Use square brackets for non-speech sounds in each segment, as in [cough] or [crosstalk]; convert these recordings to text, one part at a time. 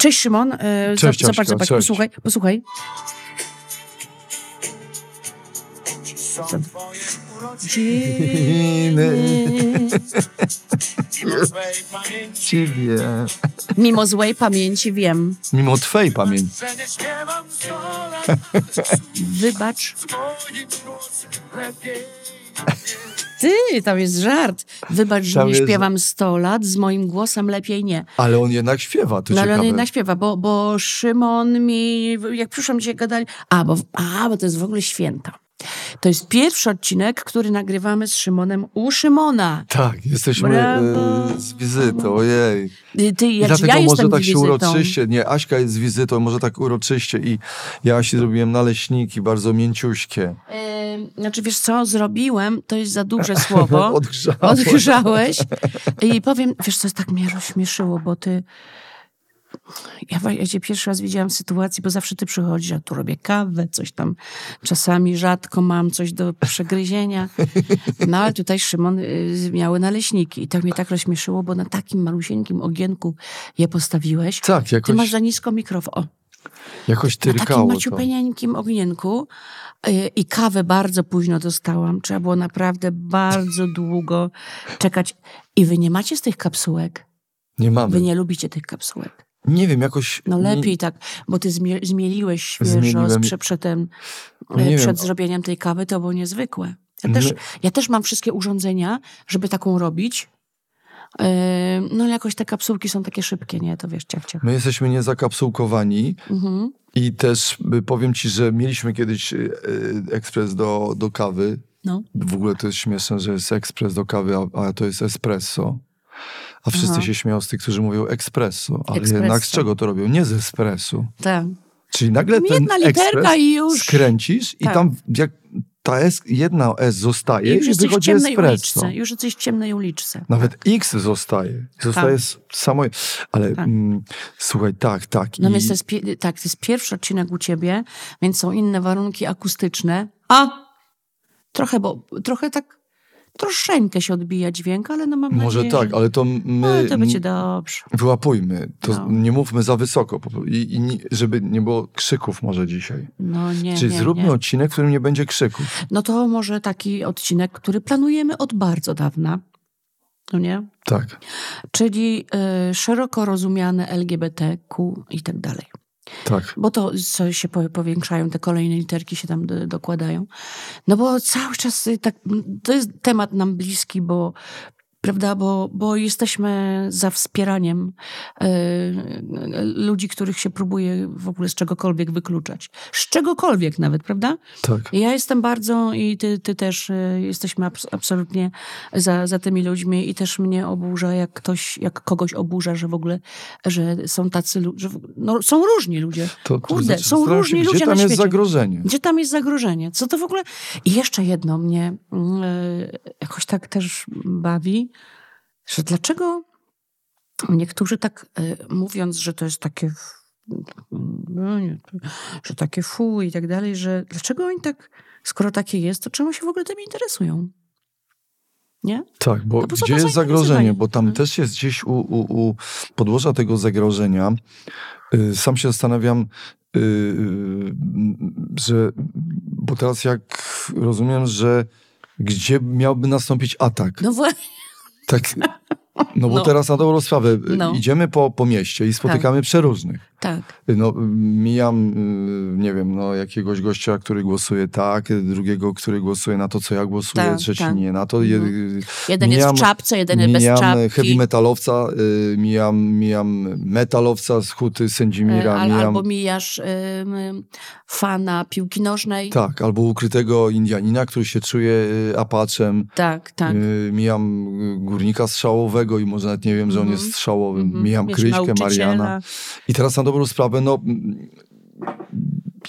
Cześć Szymon. E, Cześć, zobacz, zobacz, cześć. posłuchaj, posłuchaj. Ciebie. Mimo złej pamięci wiem. Mimo twojej pamięci. Wybacz. Ty, tam jest żart. Wybacz, że nie jest- śpiewam 100 lat, z moim głosem lepiej nie. Ale on jednak śpiewa, to No ale on jednak śpiewa, bo, bo Szymon mi, jak przyszłam dzisiaj gadali, a bo, a, bo to jest w ogóle święta. To jest pierwszy odcinek, który nagrywamy z Szymonem u Szymona. Tak, jesteśmy e, z wizytą, ojej. Ty, ty I ja, dlatego ja może tak się uroczyście, nie, Aśka jest z wizytą, może tak uroczyście i ja Asi zrobiłem naleśniki, bardzo mięciuśkie. Znaczy, wiesz co, zrobiłem, to jest za duże [laughs] słowo. Odgrzałem. Odgrzałeś. I powiem, wiesz co, tak mnie rozśmieszyło, bo ty... Ja, ja cię pierwszy raz widziałam w sytuacji, bo zawsze ty przychodzisz, a tu robię kawę, coś tam. Czasami rzadko mam coś do przegryzienia. No ale tutaj Szymon y, miały naleśniki. I to mnie tak rozśmieszyło, bo na takim malusieńkim ogienku je postawiłeś. Tak, Ty jakoś, masz za nisko mikrofon. Jakoś na takim tyrkało maciupeńkim ognienku y, i kawę bardzo późno dostałam. Trzeba było naprawdę bardzo długo czekać. I wy nie macie z tych kapsułek? Nie mamy. Wy nie lubicie tych kapsułek. Nie wiem, jakoś... No lepiej tak, bo ty zmie- zmieliłeś świeżo Zmieliłem. z prze, przed, tym, Nie e, wiem. przed zrobieniem tej kawy, to było niezwykłe. Ja też, My- ja też mam wszystkie urządzenia, żeby taką robić. Yy, No ale jakoś te kapsułki są takie szybkie, nie? To wiesz, ciach, ciach. My jesteśmy niezakapsułkowani Mhm. i też y, powiem ci, że mieliśmy kiedyś y, y, ekspres do, do kawy. No. W ogóle to jest śmieszne, że jest ekspres do kawy, a, a to jest espresso. A wszyscy Aha. się śmieją z tych, którzy mówią espresso. Ale jednak z czego to robią? Nie z espresso. Tak. Czyli nagle ten Jedna literka ekspres i już. skręcisz i Tak. tam jak ta S, jedna S zostaje I już i, wychodzi ciemnej espresso. uliczce. Już jesteś w ciemnej uliczce. Nawet X zostaje. Zostaje s- samo. Ale Tak. mm, słuchaj, tak, tak. No i, więc to jest, tak, to jest pierwszy odcinek u ciebie, więc są inne warunki akustyczne. A! Trochę, bo trochę tak, troszeczkę się odbija dźwięk, ale no mam Może nadzieję, tak, że... ale to my Ale to będzie dobrze. wyłapujmy. To No. nie mówmy za wysoko. I, i nie, żeby nie było krzyków może dzisiaj. No nie, Czyli nie, zróbmy nie. odcinek, w którym nie będzie krzyków. No to może taki odcinek, który planujemy od bardzo dawna. No nie? Tak, Czyli y, szeroko rozumiane LGBTQ i tak dalej. Tak. Bo to co się po- powiększają, te kolejne literki się tam do, dokładają. No bo cały czas y, tak, to jest temat nam bliski, bo prawda, bo, bo jesteśmy za wspieraniem y, ludzi, których się próbuje w ogóle z czegokolwiek wykluczać. Z czegokolwiek nawet, prawda? Tak. Ja jestem bardzo i ty, ty też y, jesteśmy abs- absolutnie za, za tymi ludźmi i też mnie oburza, jak ktoś, jak kogoś oburza, że w ogóle, że są tacy ludzie, no są różni ludzie. To, to Kurde, znaczy, są zastanawiam się, różni gdzie ludzie tam jest świecie. zagrożenie? Gdzie tam jest zagrożenie? Co to w ogóle? I jeszcze jedno mnie y, jakoś tak też bawi, że dlaczego niektórzy tak y, mówiąc, że to jest takie no że takie fu i tak dalej, że dlaczego oni tak, skoro takie jest, to czemu się w ogóle tym interesują? Nie? Tak, bo No gdzie jest zagrożenie? Bo tam Mhm. też jest gdzieś u, u, u podłoża tego zagrożenia. Y, Sam się zastanawiam, y, y, że, bo teraz jak rozumiem, że gdzie miałby nastąpić atak? No właśnie. Takk. [laughs] no bo No. teraz na dobrą sprawę, y, No. idziemy po, po mieście i spotykamy przeróżnych. Tak. No, mijam, y, nie wiem, no, jakiegoś gościa, który głosuje tak, drugiego, który głosuje na to, co ja głosuję, Tak, trzeci tak. nie na to. Je- Mhm. Jeden jest mijam- w czapce, jeden jest bez mijam czapki. heavy metalowca, y, mijam, mijam metalowca z huty Sędzimira, E, Al, mijam, albo mijasz ym, fana piłki nożnej. tak, albo ukrytego Indianina, który się czuje y, apaczem, tak. tak. y, mijam y, górnika strzałowego i może nawet nie wiem, że on Mhm. jest Mhm. mijam Wiesz, Kryśkę, nauczyciela. Mariana. I teraz na dobrą sprawę, no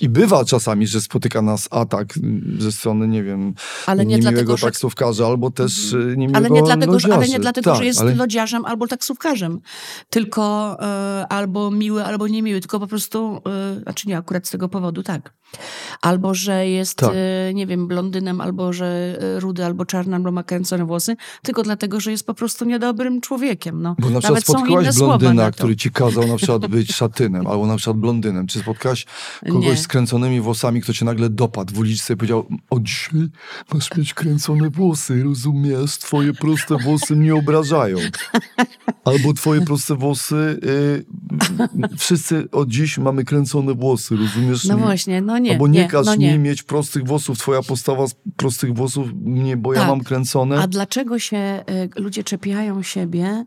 I bywa czasami, że spotyka nas atak ze strony, nie wiem, ale nie dlatego, że... taksówkarza, albo też Mhm. y, niemiłego ale nie dlatego, że, ale nie dlatego, tak, że jest ale... lodziarzem albo taksówkarzem, tylko e, albo miły, albo niemiły, tylko po prostu, e, znaczy nie akurat z tego powodu, tak. Albo, że jest, Tak. e, nie wiem, blondynem, albo, że e, rudy, albo czarny, albo ma kręcone włosy, tylko dlatego, że jest po prostu niedobrym człowiekiem. No. Bo na przykład Nawet spotkałaś blondyna, który ci kazał na przykład być szatynem, albo na przykład blondynem. Czy spotkałaś kogoś Nie. z kręconymi włosami, kto cię nagle dopadł w uliczce i powiedział, od dzisiaj masz mieć kręcone włosy, rozumiesz? Twoje proste włosy mnie obrażają. Albo twoje proste włosy, y, wszyscy od dziś mamy kręcone włosy, rozumiesz? No właśnie, no nie, Albo nie, nie, każ no mi nie. mieć prostych włosów, twoja postawa z prostych włosów, nie, bo ja Tak. mam kręcone. A dlaczego się y, ludzie czepiają siebie,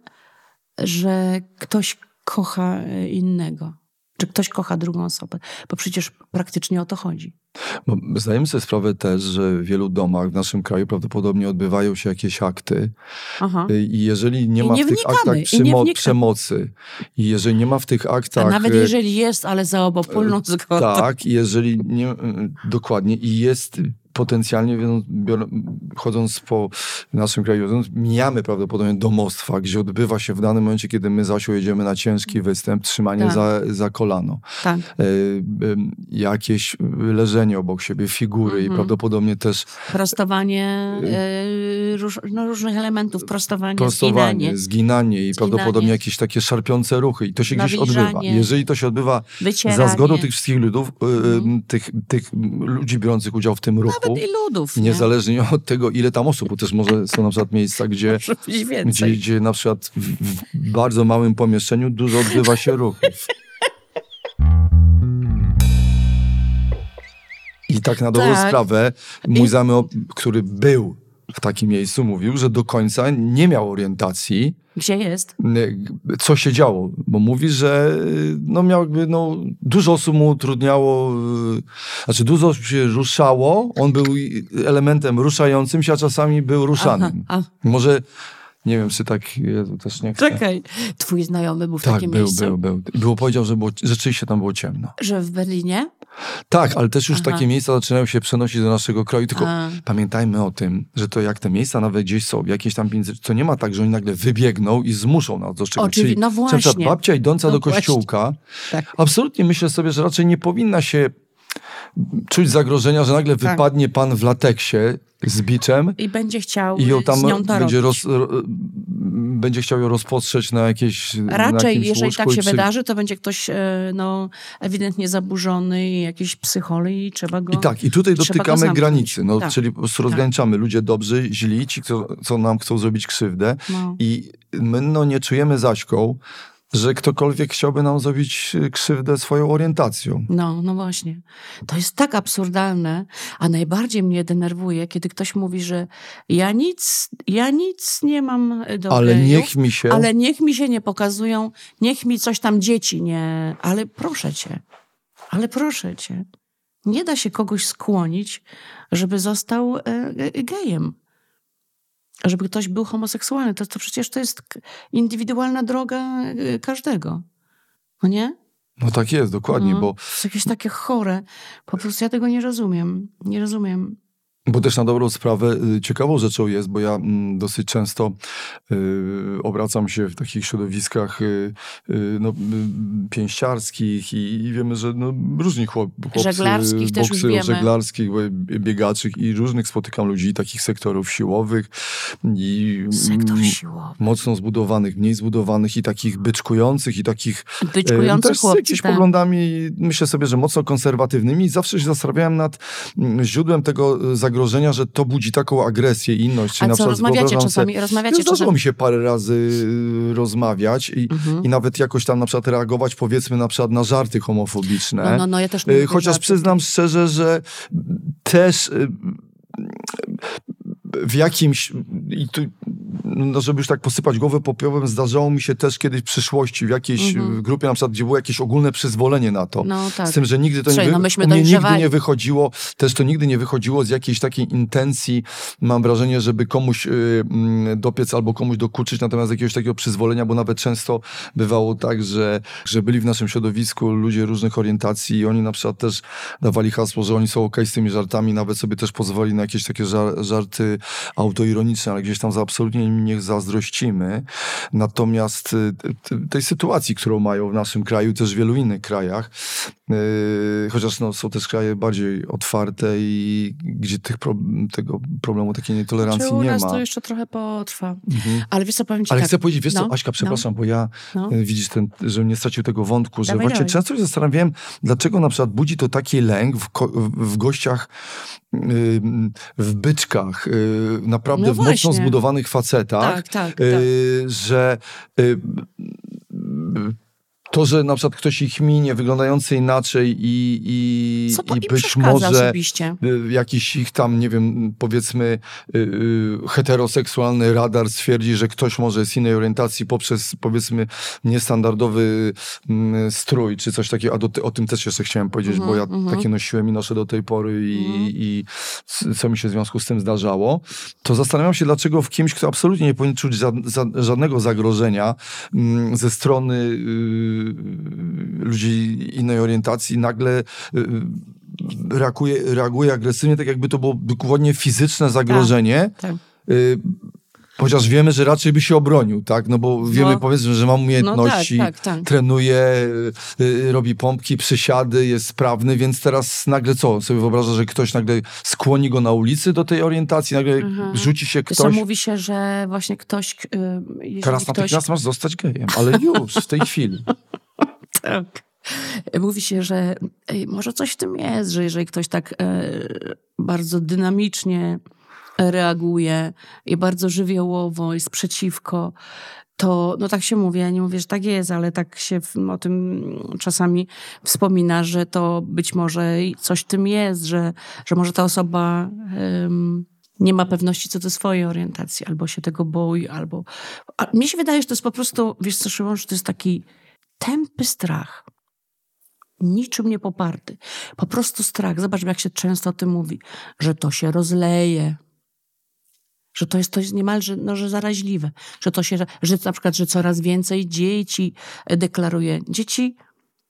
że ktoś kocha y, innego? Czy ktoś kocha drugą osobę? Bo przecież praktycznie o to chodzi. Bo zdajemy sobie sprawę też, że w wielu domach w naszym kraju prawdopodobnie odbywają się jakieś akty Aha. y, i jeżeli nie I ma nie w tych aktach i nie przymo- przemocy i jeżeli nie ma w tych A aktach... nawet y, jeżeli jest, ale za obopólną zgodą. Tak, i jeżeli nie... y, Dokładnie. I jest potencjalnie, bior- chodząc po naszym kraju, wiedząc, mijamy prawdopodobnie domostwa, gdzie odbywa się w danym momencie, kiedy my Zasiu jedziemy na ciężki występ, trzymanie Tak. za, za kolano. Tak. Y, y, jakieś leżenie obok siebie, figury i Mhm. prawdopodobnie też Prostowanie y, róż, no, różnych elementów, prostowanie, prostowanie, zginanie, zginanie i Zginanie. prawdopodobnie jakieś takie szarpiące ruchy. I to się gdzieś odbywa. Jeżeli to się odbywa wycieranie. za zgodą tych wszystkich ludów, Mhm. tych, tych ludzi biorących udział w tym ruchu, Nawet i ludów. nie? niezależnie od tego, ile tam osób, bo też może są na przykład miejsca, gdzie, [laughs] gdzie, gdzie na przykład w, bardzo małym pomieszczeniu dużo odbywa się ruchów. I tak na dobrą Tak. sprawę, mój I- który był w takim miejscu, mówił, że do końca nie miał orientacji, Gdzie jest? co się działo, bo mówi, że no miał jakby, no, dużo osób mu utrudniało, y, znaczy dużo osób się ruszało, on był elementem ruszającym się, a czasami był ruszanym. Aha, Może, nie wiem, czy tak, Jezu, też nie chcę. Czekaj, twój znajomy był w Tak, takim był, miejscu, był, był. Było powiedział, że było, rzeczywiście tam było ciemno. że w Berlinie? Tak, ale też już Aha. takie miejsca zaczynają się przenosić do naszego kraju, tylko A. pamiętajmy o tym, że to jak te miejsca nawet gdzieś są, jakieś tam pieniądze, to nie ma tak, że oni nagle wybiegną i zmuszą nas do czegoś. Oczywi- Czyli no na przykład właśnie. babcia idąca No do kościółka, Tak. absolutnie myślę sobie, że raczej nie powinna się czuć zagrożenia, że nagle Tak. wypadnie pan w lateksie z biczem I będzie chciał i ją tam będzie, roz, ro, będzie chciał ją rozpotrzeć na jakieś na Raczej, jakimś jeżeli tak się wydarzy, to będzie ktoś e, no, ewidentnie zaburzony jakiś psychol i trzeba go... I tak, i tutaj dotykamy granicy, no, Tak. czyli po prostu rozgraniczamy ludzie dobrzy, źli, ci, co, co nam chcą zrobić krzywdę No. i my no, nie czujemy zaśką, że ktokolwiek chciałby nam zrobić y, krzywdę swoją orientacją. No, no właśnie. To jest tak absurdalne, a najbardziej mnie denerwuje, kiedy ktoś mówi, że ja nic, ja nic nie mam do Ale niech mi się... ale niech mi się nie pokazują, niech mi coś tam dzieci nie... Ale proszę cię, ale proszę cię. Nie da się kogoś skłonić, żeby został e, e, gejem. Żeby ktoś był homoseksualny. To, to przecież to jest indywidualna droga e, każdego. No nie? No tak jest, dokładnie, No, bo, To jest jakieś takie chore. Po prostu ja tego nie rozumiem. Nie rozumiem. Bo też na dobrą sprawę y, ciekawą rzeczą jest, bo ja mm, dosyć często y, obracam się w takich środowiskach y, y, no, y, pięściarskich i, i wiemy, że no, różni chłop, chłopcy, Żeglarskich też wiemy. żeglarskich, y, biegaczy i różnych spotykam ludzi, takich sektorów siłowych i Sektor mm, siłowy. mocno zbudowanych, mniej zbudowanych i takich byczkujących i takich e, też z chłopcy. jakimiś tak. poglądami, myślę sobie, że mocno konserwatywnymi. I zawsze się zastanawiałem nad mm, źródłem tego e, zagrożenia, że to budzi taką agresję i inność. Czyli A na co, rozmawiacie czasami? Rozmawiacie zdarzyło czasami? mi się parę razy y, rozmawiać i, Mhm. i nawet jakoś tam na przykład reagować powiedzmy na przykład na żarty homofobiczne. No, no, no, ja też nie lubię Chociaż przyznam szczerze, że też y, w jakimś, i tu no żeby już tak posypać głowę popiołem, zdarzało mi się też kiedyś w przyszłości w jakiejś Mhm. grupie na przykład, gdzie było jakieś ogólne przyzwolenie na to. No tak. Z tym, że nigdy to nie, no wy... myśmy u mnie nigdy nie wychodziło, też to nigdy nie wychodziło z jakiejś takiej intencji, mam wrażenie, żeby komuś y, mm, dopiec albo komuś dokuczyć, natomiast jakiegoś takiego przyzwolenia, bo nawet często bywało tak, że, że byli w naszym środowisku ludzie różnych orientacji i oni na przykład też dawali hasło, że oni są okej z tymi żartami, nawet sobie też pozwoli na jakieś takie żar, żarty autoironiczne, ale gdzieś tam za absolutnie nie zazdrościmy. Natomiast y, tej sytuacji, którą mają w naszym kraju, też w wielu innych krajach, yy, chociaż no, są też kraje bardziej otwarte i gdzie tych pro, tego problemu takiej nietolerancji Czy u nie nas ma. to jeszcze trochę potrwa. Mhm. Ale wiesz co, powiem ci Ale tak. chcę powiedzieć, wiesz co, No, Aśka, przepraszam, bo ja, No. e, widzisz, ten, żebym nie stracił tego wątku, że Dawaj, właśnie dawaj. często się zastanawiałem, dlaczego na przykład budzi to taki lęk w, w gościach, w byczkach, y, naprawdę No w mocno zbudowanych facetach, Tak, tak, tak. y, że y, to, że na przykład ktoś ich minie, wyglądający inaczej i, i, Co i być może osobiście? y, jakiś ich tam, nie wiem, powiedzmy y, y, heteroseksualny radar stwierdzi, że ktoś może z innej orientacji poprzez powiedzmy niestandardowy mm, strój czy coś takiego, a do, o tym też jeszcze chciałem powiedzieć, bo ja mhm. takie nosiłem i noszę do tej pory i, i c- co mi się w związku z tym zdarzało, to zastanawiam się, dlaczego w kimś, kto absolutnie nie powinien czuć za, za, żadnego zagrożenia mm, ze strony y, ludzi innej orientacji, nagle y, reaguje, reaguje agresywnie, tak jakby to było dokładnie fizyczne zagrożenie. Tak. Y, Chociaż wiemy, że raczej by się obronił, tak? No bo wiemy, No. powiedzmy, że ma umiejętności, No tak, tak, tak. trenuje, y, y, robi pompki, przysiady, jest sprawny, więc teraz nagle co? Sobie wyobraża, że ktoś nagle skłoni go na ulicy do tej orientacji, nagle Mhm. rzuci się ktoś. mówi się, że właśnie ktoś... y, Teraz ktoś natychmiast masz zostać gejem, ale już, w tej chwili. Tak. Mówi się, że ej, może coś w tym jest, że jeżeli ktoś tak e, bardzo dynamicznie reaguje i bardzo żywiołowo jest przeciwko, to no tak się mówi, ja nie mówię, że tak jest, ale tak się o tym czasami wspomina, że to być może i coś w tym jest, że, że może ta osoba nie ma pewności co do swojej orientacji, albo się tego boi, albo... A mnie się wydaje, że to jest po prostu, wiesz co, Szymon, że to jest taki tępy strach. Niczym nie poparty. Po prostu strach. Zobacz, jak się często o tym mówi, że to się rozleje. Że to jest, jest niemalże no, że zaraźliwe. Że to się, że na przykład, że coraz więcej dzieci deklaruje. Dzieci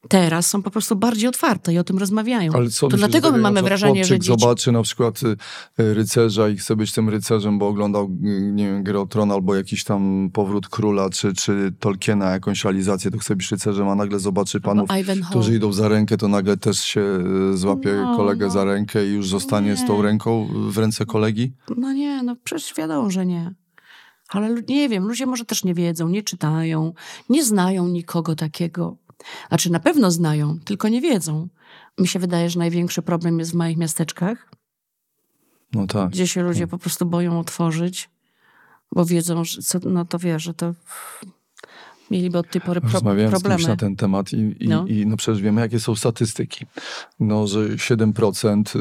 teraz są po prostu bardziej otwarte i o tym rozmawiają. Ale co to dlatego my mamy wrażenie, że dzieci... zobaczy na przykład y, rycerza i chce być tym rycerzem, bo oglądał, y, nie wiem, Grę o Tron albo jakiś tam Powrót Króla, czy, czy Tolkiena, jakąś realizację, to chce być rycerzem, a nagle zobaczy panów, którzy idą za rękę, to nagle też się y, złapie No, kolegę no. za rękę i już zostanie z tą Nie. ręką w ręce kolegi? No nie, no przecież wiadomo, że nie. Ale nie wiem, ludzie może też nie wiedzą, nie czytają, nie znają nikogo takiego. Znaczy na pewno znają, tylko nie wiedzą. Mi się wydaje, że największy problem jest w małych miasteczkach, No tak. gdzie się ludzie po prostu boją otworzyć, bo wiedzą, że co, no to wiesz, że to mieliby od tej pory pro, Rozmawiałem problemy. na ten temat i, i, No. i no przecież wiemy, jakie są statystyki. No, że 7% y,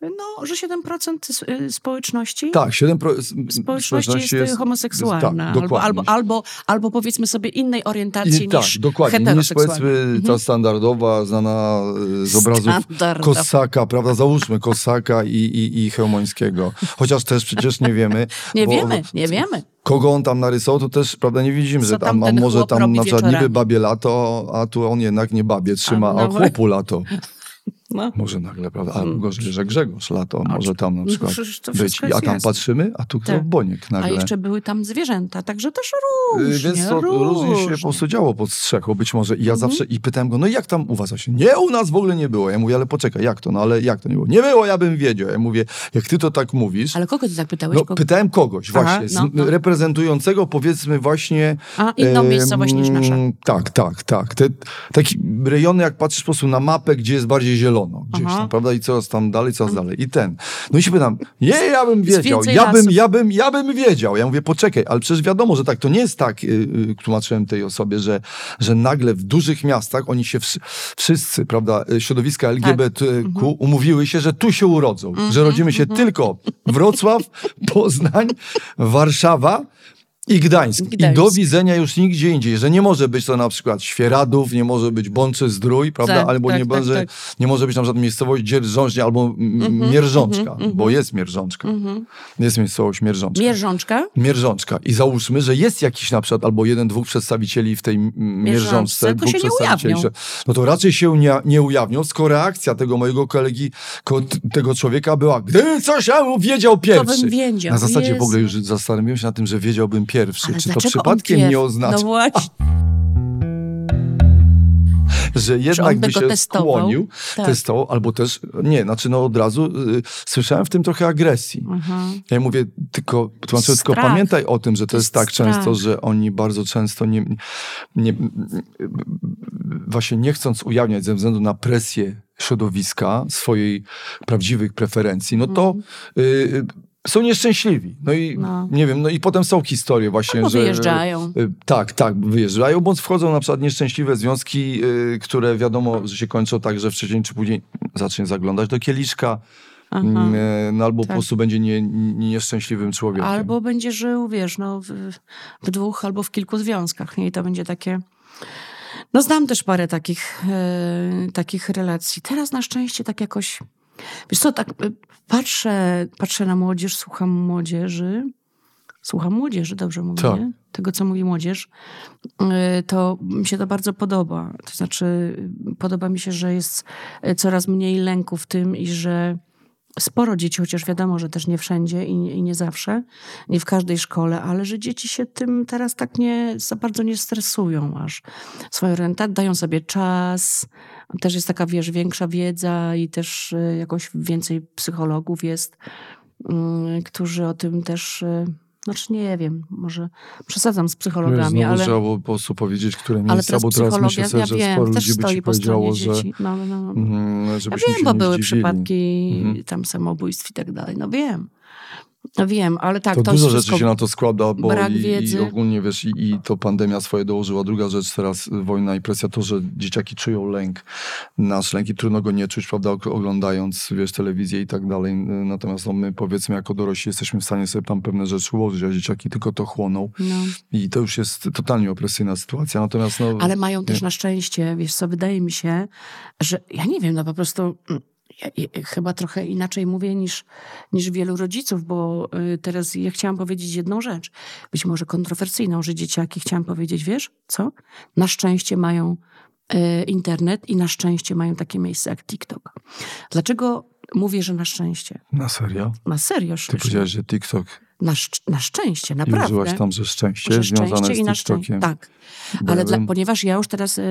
No, że 7% s- y, społeczności Tak, 7% społeczności jest, homoseksualna. tak, albo, albo, albo, albo powiedzmy sobie innej orientacji I, tak, niż dokładnie. Niż powiedzmy ta standardowa, znana y, z obrazów. Kosaka, prawda? Załóżmy Kosaka i, i, i Chełmońskiego. Chociaż też przecież nie wiemy. [laughs] Nie bo wiemy, nie wiemy. Kogo on tam narysował, to też, prawda, nie widzimy, Co że tam a może tam na przykład wieczorami? niby babie lato, a tu on jednak nie babie trzyma, A, a, no chłopu lato. [laughs] No. Może nagle, prawda? A Hmm. gorzej, że Grzegorz lato, może tam na No przykład być. A jest tam jasne. patrzymy, a tu Tak. Boniek A nagle. jeszcze były tam zwierzęta, także też Y, różnie, Więc to różnie się po prostu działo pod strzechą być może. I ja Mhm. zawsze i pytałem go, no i jak tam u was? A się, nie, u nas w ogóle nie było. Ja mówię, ale poczekaj, jak to? No ale jak to nie było? Nie było, ja bym wiedział. Ja mówię, jak ty to tak mówisz, Ale kogo ty tak pytałeś? no Kogo? pytałem kogoś Aha, właśnie, no, no. reprezentującego powiedzmy właśnie... A, inną em, miejscowość niż nasza. Tak, tak, tak. Te, taki rejony, jak patrzysz po prostu na mapę, gdzie jest bardziej zielono, zielono gdzieś Aha. tam, prawda? I coraz tam dalej, coraz dalej. I ten. No i się pytam, nie, ja bym wiedział, ja bym, ja, bym, ja bym wiedział. Ja mówię, poczekaj, ale przecież wiadomo, że tak, to nie jest tak, yy, tłumaczyłem tej osobie, że, że nagle w dużych miastach oni się wszyscy, prawda, y, środowiska LGBTQ tak. Mhm. umówiły się, że tu się urodzą, że mhm, rodzimy się tylko Wrocław, Poznań, Warszawa, i Gdańsk. Gdańsk. I do widzenia już nigdzie indziej, że nie może być to na przykład Świeradów, nie może być Bączy Zdrój, prawda? Tak, albo tak, nie, tak, może, tak. nie może być na przykład miejscowość Dzierżążnia albo mm-hmm, Mierzączka, mm-hmm, bo jest Mierzączka. Mm-hmm. Jest miejscowość Mierzączka. Mierzączka? Mierzączka. I załóżmy, że jest jakiś na przykład albo jeden, dwóch przedstawicieli w tej Mierzączce. Dwóch się przedstawicieli. Nie no to raczej się nie, nie ujawnią, skoro reakcja tego mojego kolegi, tego człowieka była, gdy coś ja wiedział pierwszy. To bym wiedział. Na zasadzie Jezu. w ogóle już zastanowiłem się na tym, że wiedziałbym pierwszy. Ale Czy to przypadkiem nie oznacza? No właśnie. że jednak by się testował? skłonił, tak. testował, albo też, nie, znaczy no od razu y, słyszałem w tym trochę agresji. Mhm. Ja mówię, tylko, tłumaczę, tylko pamiętaj o tym, że to, to jest, tak strach. często, że oni bardzo często nie, nie, właśnie nie chcąc ujawniać ze względu na presję środowiska swojej prawdziwych preferencji, no to mhm. y, są nieszczęśliwi. No i no. nie wiem, no i potem są historie właśnie, Albo że... wyjeżdżają. Y, tak, tak, wyjeżdżają, bądź wchodzą na przykład nieszczęśliwe związki, y, które wiadomo, że się kończą tak, że wcześniej czy później zacznie zaglądać do kieliszka, Aha, mm, y, no, albo tak. po prostu będzie nie, nie, nieszczęśliwym człowiekiem. Albo będzie żył, wiesz, no, w, w, dwóch albo w kilku związkach, nie? I to będzie takie... No znam też parę takich, e, takich relacji. Teraz na szczęście tak jakoś Wiesz co, tak y, patrzę, patrzę na młodzież, słucham młodzieży, słucham młodzieży, dobrze mówię, tak. tego co mówi młodzież, y, to mi się to bardzo podoba. To znaczy, podoba mi się, że jest y, coraz mniej lęku w tym i że sporo dzieci, chociaż wiadomo, że też nie wszędzie i nie, i nie, zawsze, nie w każdej szkole, ale że dzieci się tym teraz tak nie, za bardzo nie stresują aż. Swoją rentę dają sobie czas, też jest taka, wiesz, większa wiedza i też e, jakoś więcej psychologów jest, mm, którzy o tym też e, znaczy nie wiem, może przesadzam z psychologami, ale... Trzeba było po prostu powiedzieć, które miejsca, bo teraz myślę sobie, ja że wiem, sporo ludzi by ci powiedziało, że... No, no. Mm, ja wiem, bo były przypadki mhm. tam samobójstw i tak dalej, no wiem. Wiem, ale tak, to, to dużo rzeczy się na to składa, bo i, i ogólnie wiesz, i, i, to pandemia swoje dołożyła. Druga rzecz teraz wojna i presja, to, że dzieciaki czują lęk, nasz lęk i trudno go nie czuć, prawda, oglądając, wiesz, telewizję i tak dalej. Natomiast no, my powiedzmy jako dorośli jesteśmy w stanie sobie tam pewne rzeczy ułożyć, a dzieciaki tylko to chłoną. No. I to już jest totalnie opresyjna sytuacja. Natomiast no, Ale mają nie. też na szczęście, wiesz co, wydaje mi się, że ja nie wiem, no po prostu mm, ja, ja, chyba trochę inaczej mówię niż, niż wielu rodziców, bo y, teraz ja chciałam powiedzieć jedną rzecz, być może kontrowersyjną, że dzieciaki chciałam powiedzieć, wiesz co? Na szczęście mają y, internet i na szczęście mają takie miejsce jak TikTok. Dlaczego mówię, że na szczęście? Na serio? Na serio. Ty powiedziałeś, że TikTok na, na szczęście, naprawdę. I użyłaś tam, że szczęście że związane szczęście z TikTokiem. Tak, ale dla, ponieważ ja już teraz y,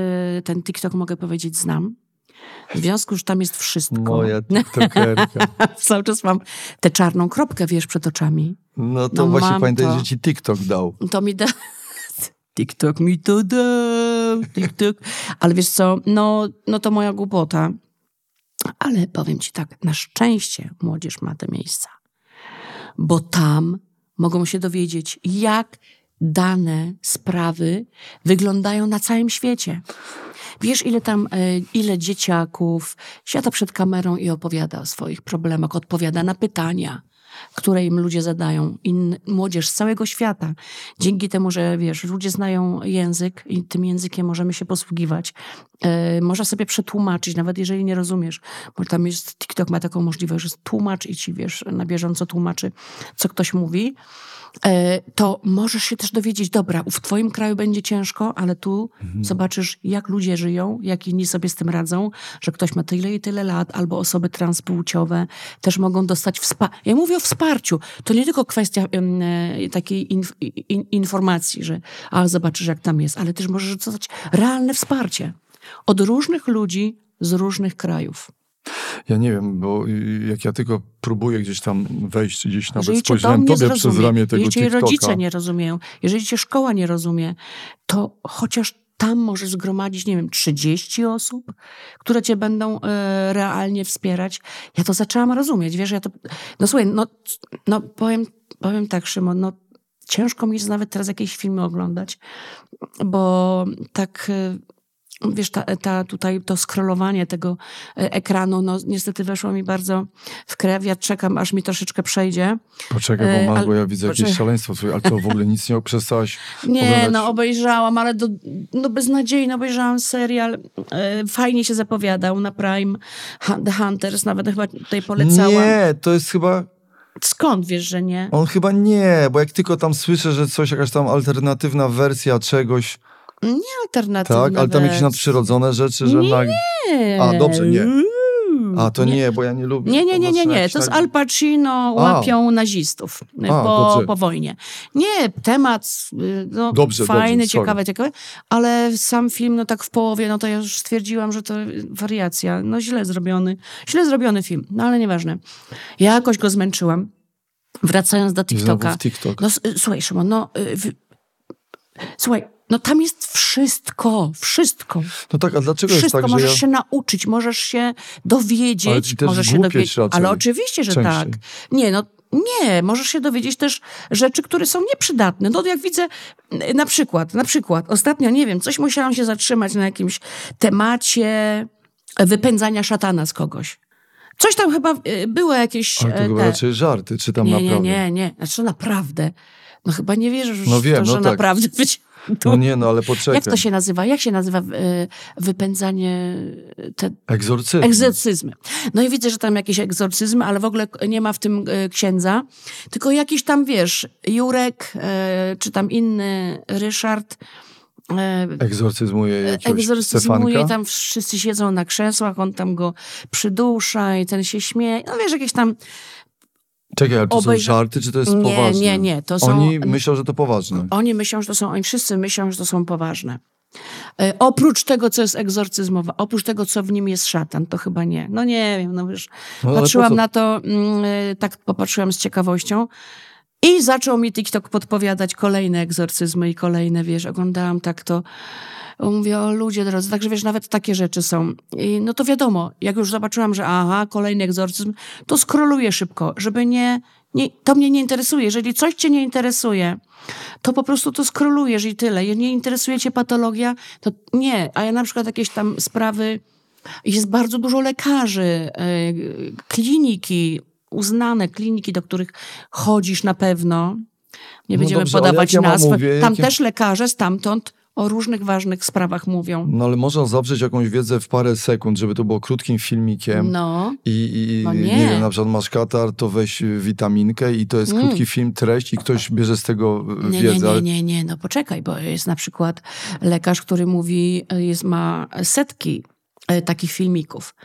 ten TikTok mogę powiedzieć znam, w związku, że tam jest wszystko. Moja [laughs] tiktokerka. Cały czas mam tę czarną kropkę, wiesz, przed oczami. No to no właśnie pamiętaj, to. że ci TikTok dał. To mi da... [laughs] TikTok mi to dał, TikTok. Ale wiesz co, no, no to moja głupota. Ale powiem ci tak, na szczęście młodzież ma te miejsca. Bo tam mogą się dowiedzieć, jak dane sprawy wyglądają na całym świecie. Wiesz, ile tam, e, ile dzieciaków siada przed kamerą i opowiada o swoich problemach, odpowiada na pytania, które im ludzie zadają, młodzież z całego świata. Dzięki temu, że wiesz, ludzie znają język i tym językiem możemy się posługiwać. E, można sobie przetłumaczyć, nawet jeżeli nie rozumiesz, bo tam jest, TikTok ma taką możliwość, że tłumacz i ci, wiesz, na bieżąco tłumaczy, co ktoś mówi. E, to możesz się też dowiedzieć, dobra, w twoim kraju będzie ciężko, ale tu mhm. zobaczysz, jak ludzie żyją, jak inni sobie z tym radzą, że ktoś ma tyle i tyle lat, albo osoby transpłciowe też mogą dostać wsparcie. Ja mówię o wsparciu. To nie tylko kwestia e, takiej inf in informacji, że a zobaczysz, jak tam jest, ale też możesz dostać realne wsparcie od różnych ludzi z różnych krajów. Ja nie wiem, bo jak ja tylko próbuję gdzieś tam wejść, gdzieś nawet jeżeli spojrzałem tobie zrozumie, przez ramię tego Jeżeli cię rodzice nie rozumieją, jeżeli cię szkoła nie rozumie, to chociaż tam możesz zgromadzić, nie wiem, 30 osób, które cię będą e, realnie wspierać. Ja to zaczęłam rozumieć, wiesz, ja to... No słuchaj, no, no powiem, powiem tak, Szymon, no ciężko mi jest nawet teraz jakieś filmy oglądać, bo tak e, wiesz, ta, ta tutaj to scrollowanie tego e, ekranu, no niestety weszło mi bardzo w krew. Ja czekam, aż mi troszeczkę przejdzie. Poczekaj, bo, masz, bo ja widzę jakieś szaleństwo twoje, ale to w ogóle nic nie przestałaś [laughs] Nie, oglądać. no obejrzałam, ale do, no beznadziejnie obejrzałam serial. E, fajnie się zapowiadał na Prime. The Hunters, nawet chyba tutaj polecałam. Nie, to jest chyba Skąd wiesz, że nie? On chyba nie, bo jak tylko tam słyszę, że coś, jakaś tam alternatywna wersja czegoś. Nie alternatywna Tak, ale tam jakieś nadprzyrodzone rzeczy, że... Nie. A, dobrze, nie. A, to nie, nie bo ja nie lubię. Nie, nie, nie, nie, nie. To z Al Pacino łapią A. nazistów y, A, po, po wojnie. Nie, temat y, no, dobrze, fajny, dobrze, ciekawy, ciekawy, ale sam film, no tak w połowie, no to ja już stwierdziłam, że to wariacja. No źle zrobiony. Źle zrobiony film, no ale nieważne. Ja jakoś go zmęczyłam. Wracając do TikToka. TikTok. No, słuchaj, Szymon, no... W, słuchaj, no tam jest wszystko, wszystko. No tak, a dlaczego wszystko. jest tak, możesz ja... się nauczyć, możesz się dowiedzieć. Możesz się dowiedzieć. Raczej. Ale oczywiście, że Częściej. tak. Nie, no nie, możesz się dowiedzieć też rzeczy, które są nieprzydatne. No jak widzę, na przykład, na przykład, ostatnio, nie wiem, coś musiałam się zatrzymać na jakimś temacie wypędzania szatana z kogoś. Coś tam chyba y, było jakieś... Ale to te... chyba raczej żarty, czy tam nie, naprawdę? Nie, nie, nie. Znaczy naprawdę. No chyba nie wierzysz no wiem, to, no że tak. naprawdę [laughs] być [laughs] no nie, no ale poczekaj. Jak to się nazywa? Jak się nazywa y, wypędzanie... Te... Egzorcyzmy. Egzorcyzmy. No i widzę, że tam jakieś egzorcyzmy, ale w ogóle nie ma w tym y, księdza, tylko jakiś tam, wiesz, Jurek, y, czy tam inny Ryszard... Egzorcyzmuje jakiegoś Egzorcyzmuje, Stefanka? tam wszyscy siedzą na krzesłach, on tam go przydusza i ten się śmieje. No wiesz, jakieś tam Czekaj, ale to są żarty, czy to jest nie, poważne? Nie, nie, to są... Oni myślą, że to poważne. Oni myślą, że to są, oni wszyscy myślą, że to są poważne. E, oprócz tego, co jest egzorcyzmowe, oprócz tego, co w nim jest szatan, to chyba nie. No nie wiem, no wiesz, No, patrzyłam na to, e, tak popatrzyłam z ciekawością i zaczął mi TikTok podpowiadać kolejne egzorcyzmy i kolejne, wiesz, oglądałam tak to, mówię, o ludzie drodzy, także wiesz, nawet takie rzeczy są. I no to wiadomo, jak już zobaczyłam, że aha, kolejny egzorcyzm, to skroluję szybko, żeby nie, nie, to mnie nie interesuje. Jeżeli coś cię nie interesuje, to po prostu to skrolujesz i tyle. Jeżeli nie interesuje cię patologia, to nie. A ja na przykład jakieś tam sprawy, jest bardzo dużo lekarzy, e, kliniki, uznane kliniki, do których chodzisz na pewno. Nie No będziemy dobrze, podawać ja nazw. mówię, Tam jakie- też lekarze stamtąd o różnych ważnych sprawach mówią. No ale można zawrzeć jakąś wiedzę w parę sekund, żeby to było krótkim filmikiem. No. I, i No nie. nie. wiem, na przykład masz katar, to weź witaminkę i to jest Mm. krótki film, treść i ktoś bierze z tego y, Nie, wiedzę. nie, nie, nie, nie, no poczekaj, bo jest na przykład lekarz, który mówi, jest, ma setki e, takich filmików.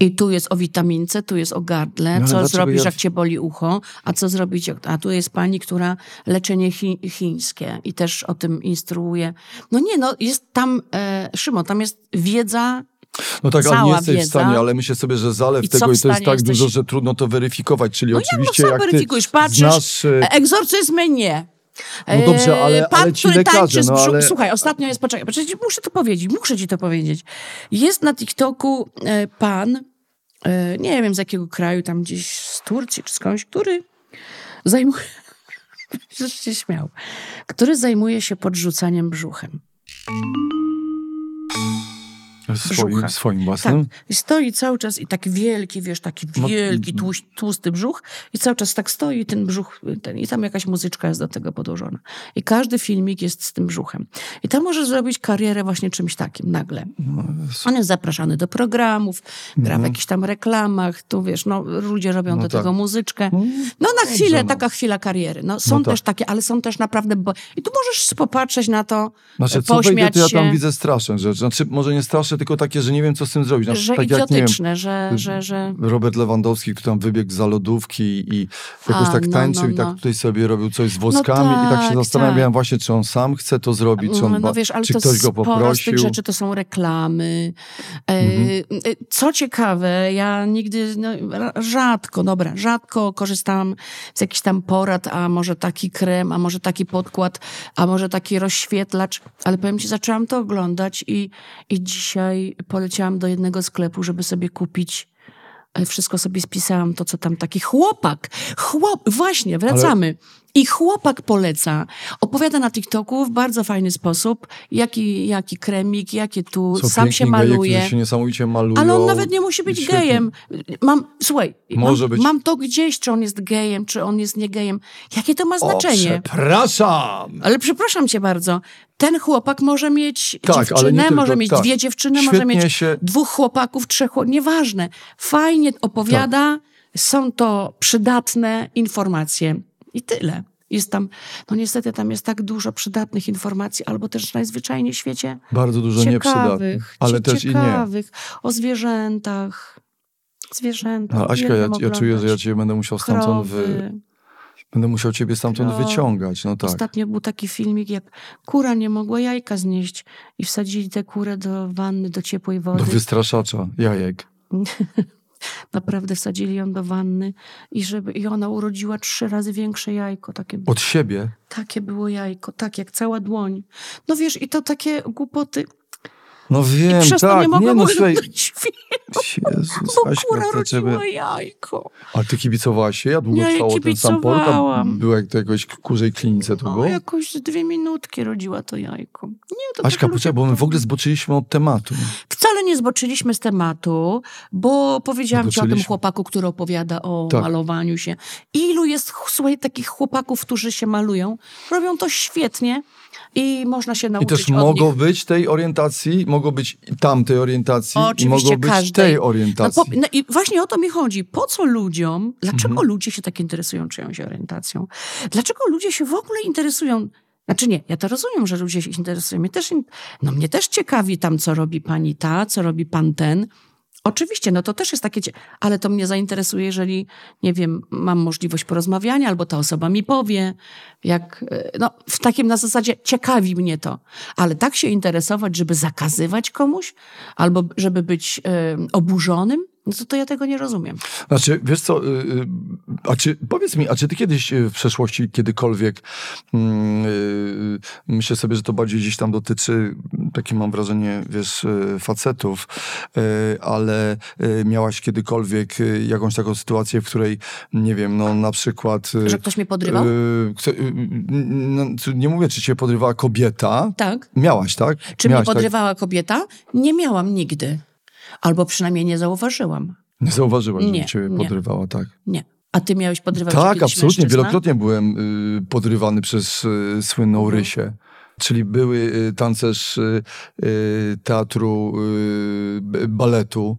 I tu jest o witamince, tu jest o gardle, No, co zrobisz, ja- jak cię boli ucho, a co zrobić, a tu jest pani, która leczenie chi, chińskie i też o tym instruuje. No nie, no jest tam, e, Szymon, tam jest wiedza No tak, ale nie jesteś w wiedza. stanie, ale myślę sobie, że zalew I tego w i to jest tak jesteś- dużo, że trudno to weryfikować. Czyli No oczywiście jak, no, jak ty? Patrzysz, znasz... y, Egzorcyzmy nie. No dobrze, ale- Pan, ale który lekarze, tańczy z no brzuch... ale- Słuchaj, ostatnio jest, poczekaj, poczekaj, muszę to powiedzieć, muszę ci to powiedzieć. Jest na TikToku e, pan, e, nie wiem z jakiego kraju, tam gdzieś z Turcji czy skądś, który zajmuje... [laughs] Żeś się śmiał. Który zajmuje się podrzucaniem brzuchem. Swoim, brzucha. swoim własnym? Tak. I stoi cały czas i taki wielki, wiesz, taki No, wielki, tłuś, tłusty brzuch i cały czas tak stoi ten brzuch, ten, i tam jakaś muzyczka jest do tego podłożona. I każdy filmik jest z tym brzuchem. I tam możesz zrobić karierę właśnie czymś takim nagle. No, On jest zapraszany do programów, gra w Mhm. jakichś tam reklamach, tu wiesz, no ludzie robią No do tak. tego muzyczkę. No, No na chwilę, no. taka chwila kariery. No są No tak. też takie, ale są też naprawdę... Bo... I tu możesz popatrzeć na to, Znaczy, co wejdę, pośmiać to ja tam widzę straszne rzeczy. Znaczy, może nie straszne, tylko takie, że nie wiem, co z tym zrobić. Na, że tak idiotyczne, jak, że, że, że... Robert Lewandowski, który tam wybiegł za lodówki i jakoś A, tak no, tańczył no, i tak no. tutaj sobie robił coś z woskami i tak się tak, zastanawiałem właśnie, czy on sam chce to zrobić, czy, on, No ba- wiesz, ale czy to ktoś go sporo z poprosił. tych rzeczy to są reklamy. E, Mhm. e, Co ciekawe, ja nigdy, no, rzadko, dobra, rzadko korzystałam z jakichś tam porad, a może taki krem, a może taki podkład, a może taki rozświetlacz, ale powiem ci, zaczęłam to oglądać i, i dzisiaj poleciałam do jednego sklepu, żeby sobie kupić e, wszystko sobie spisałam, to co tam taki chłopak, chłop, właśnie, wracamy. I chłopak poleca, opowiada na TikToku w bardzo fajny sposób, jaki, jaki kremik, jakie tu, Są sam się geje, maluje. którzy się niesamowicie malują. Ale on nawet nie musi być Świetnie. gejem. Mam, słuchaj, Może mam, być. mam to gdzieś, czy on jest gejem, czy on jest nie gejem. Jakie to ma O, znaczenie? przepraszam! Ale przepraszam cię bardzo, ten chłopak może mieć Tak, dziewczynę, tylko- może mieć tak. dwie dziewczyny, może Świetnie mieć się- dwóch chłopaków, trzech chłopaków, nieważne. Fajnie opowiada, Tak. są to przydatne informacje i tyle. Jest tam, no niestety tam jest tak dużo przydatnych informacji, albo też najzwyczajniej w świecie Bardzo dużo nieprzydatnych, ciekawych, ale też i nie. ciekawych, o zwierzętach, zwierzętach. No, Aśka, ja, ja czuję, że ja cię będę musiał stamtąd wy... Będę musiał ciebie stamtąd Krowy. wyciągać, no tak. Ostatnio był taki filmik, jak kura nie mogła jajka znieść i wsadzili tę kurę do wanny, do ciepłej Do wody. wystraszacza, jajek. [laughs] Naprawdę wsadzili ją do wanny i, żeby, i ona urodziła trzy razy większe jajko. Takie, Od siebie. takie było jajko, tak jak cała dłoń. No wiesz, i to takie głupoty. No wiem, I przez to tak. nie mogłam no oglądać słuchaj, Jezus, bo kura to rodziła jajko. A ty kibicowałaś się? Ja długo Ja trwało ten sam poród, a kibicowałam. było jak to jakoś kurzej klinice to No, było? jakoś dwie minutki rodziła to jajko. Nie, to Aśka, poczekaj, bo my w to- ogóle zboczyliśmy od tematu. Wcale nie zboczyliśmy z tematu, bo powiedziałam ci o tym chłopaku, który opowiada o Tak. malowaniu się. Ilu jest, słuchaj, takich chłopaków, którzy się malują. Robią to świetnie i można się I nauczyć też od mogą być tej orientacji, mogą być i tamtej orientacji i Oczywiście mogą być każdej. tej No, orientacji. po, no i właśnie o to mi chodzi. Po co ludziom, dlaczego Mhm. ludzie się tak interesują czyjąś orientacją? Dlaczego ludzie się w ogóle interesują? Znaczy nie, ja to rozumiem, że ludzie się interesują. Mnie też, no mnie też ciekawi tam, co robi pani ta, co robi pan ten. Oczywiście, no to też jest takie, ale to mnie zainteresuje, jeżeli, nie wiem, mam możliwość porozmawiania, albo ta osoba mi powie, jak, e, no w takim na zasadzie ciekawi mnie to. Ale tak się interesować, żeby zakazywać komuś, albo żeby być e, oburzonym, no to, to ja tego nie rozumiem. Znaczy, wiesz co, y, y, a czy, powiedz mi, a czy ty kiedyś y, w przeszłości kiedykolwiek, mm, y, myślę sobie, że to bardziej gdzieś tam dotyczy, takie mam wrażenie, wiesz, facetów, y, ale miałaś kiedykolwiek jakąś taką sytuację, w której, nie wiem, no na przykład... Że ktoś mnie podrywał? y, kto- no, nie mówię, czy cię podrywała kobieta. tak. Miałaś, tak? Czy Miałaś, mnie podrywała kobieta? Nie miałam nigdy. Albo przynajmniej nie zauważyłam. Nie zauważyłaś, że cię podrywała, tak. Nie. A ty miałeś podrywać Tak, absolutnie. mężczyznę? Wielokrotnie byłem y, podrywany przez y, słynną Mhm. Rysię. Czyli były y, tancerz y, y, teatru baletu.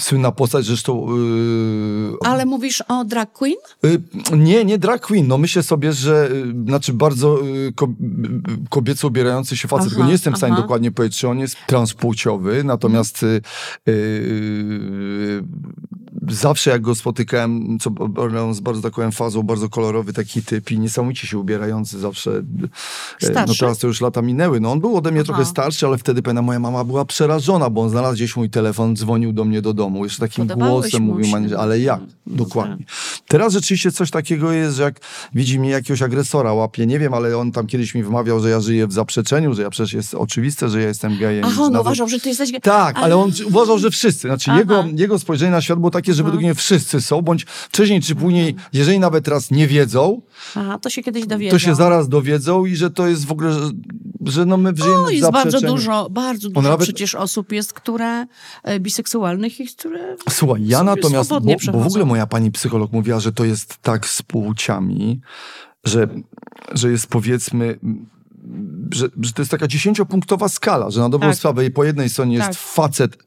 Słynna postać, zresztą... Y, Ale mówisz o drag queen? y, nie, nie drag queen. No myślę sobie, że y, znaczy bardzo y, ko, y, kobieco ubierający się facet. Aha, Tylko nie jestem w stanie dokładnie powiedzieć, czy on jest transpłciowy. Natomiast y, y, y, zawsze jak go spotykałem, co z bardzo taką emfazą, bardzo kolorowy taki typ i niesamowicie się ubierający zawsze. y, No Starszy? teraz to już lata minęły. No on był ode mnie Aha. trochę starszy, ale wtedy pamiętam, moja mama była przerażona, bo on znalazł gdzieś mój telefon, dzwonił do mnie do domu. Jeszcze takim Podobałeś głosem mówił, się. "Mani- ale jak? No Dokładnie. Teraz rzeczywiście coś takiego jest, że jak widzi mnie jakiegoś agresora łapie, nie wiem, ale on tam kiedyś mi wmawiał, że ja żyję w zaprzeczeniu, że ja przecież jest oczywiste, że ja jestem gejem. Aha, on nawet- uważał, że ty jesteś... tak, ale on uważał, że wszyscy. Znaczy Aha. jego, jego spojrzenie na świat było takie, że według mnie wszyscy są, bądź wcześniej czy później, jeżeli nawet raz nie wiedzą, Aha, to się kiedyś dowiedzą. to się zaraz dowiedzą i że to jest w ogóle, że, że no my żyjemy No w jest bardzo dużo, bardzo dużo nawet- przecież osób jest, które e, biseksualnych i które... Słuchaj, ja natomiast, bo, bo w ogóle moja pani psycholog mówiła, że to jest tak z płciami, że, że jest powiedzmy, że, że to jest taka dziesięciopunktowa skala, że na dobrą Tak. sprawę i po jednej stronie Tak. jest facet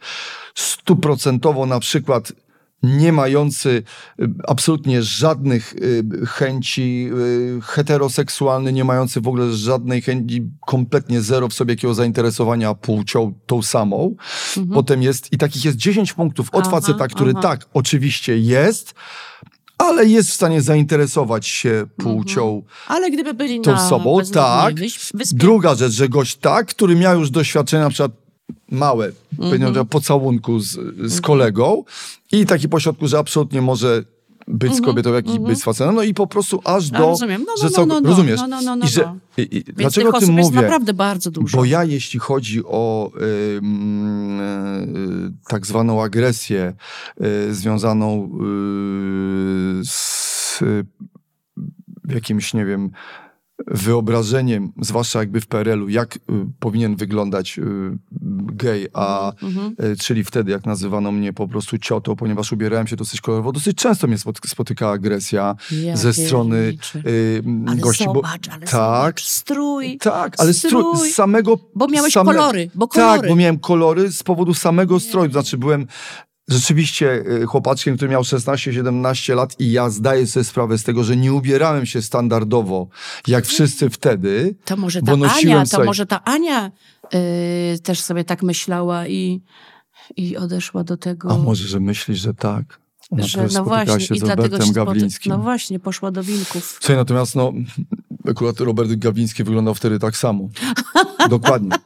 stuprocentowo na przykład nie mający y, absolutnie żadnych y, chęci, y, heteroseksualny, nie mający w ogóle żadnej chęci, kompletnie zero w sobie jakiego zainteresowania płcią tą samą. Mhm. Potem jest, i takich jest 10 punktów od aha, faceta, który aha. tak, oczywiście jest, ale jest w stanie zainteresować się płcią. Mhm. Ale gdyby byli tą na sobą, tak. Wyspie. Druga rzecz, że gość tak, który miał już doświadczenia na przykład małe, mm -hmm. pocałunku z, z kolegą i taki pośrodku, że absolutnie może być z mhm. kobietą, jak i -hmm. być z facetem. No i po prostu aż do... rozumiem. No, no, że co, no, no, rozumiesz? No, no, no, no, I że, i, i, dlaczego o tym mówię? naprawdę bardzo dużo. Bo ja, jeśli chodzi o y, y, tak zwaną agresję y, związaną y, z jakimś, nie wiem, wyobrażeniem, zwłaszcza jakby w PRL-u, jak y, powinien wyglądać y, gej, a mm-hmm. y, czyli wtedy, jak nazywano mnie po prostu ciotą, ponieważ ubierałem się dosyć kolorowo, dosyć często mnie spotyka agresja ja ze strony y, gości. Zobacz, bo, ale tak, zobacz, strój. Tak, ale strój. strój z samego... Bo miałeś same, kolory, bo kolory. Tak, bo miałem kolory z powodu samego stroju, znaczy byłem rzeczywiście y, chłopaczkiem, który miał 16-17 lat i ja zdaję sobie sprawę z tego, że nie ubierałem się standardowo, jak wszyscy wtedy. To może ta Ania, to może ta Ania yy, też sobie tak myślała i, i odeszła do tego. A może, że myślisz, że tak? Ona że, no właśnie, się z Robertem Gawlińskim. No właśnie, poszła do wilków. Słuchaj, natomiast no, [laughs] akurat Robert Gawliński wyglądał wtedy tak samo. Dokładnie. [laughs]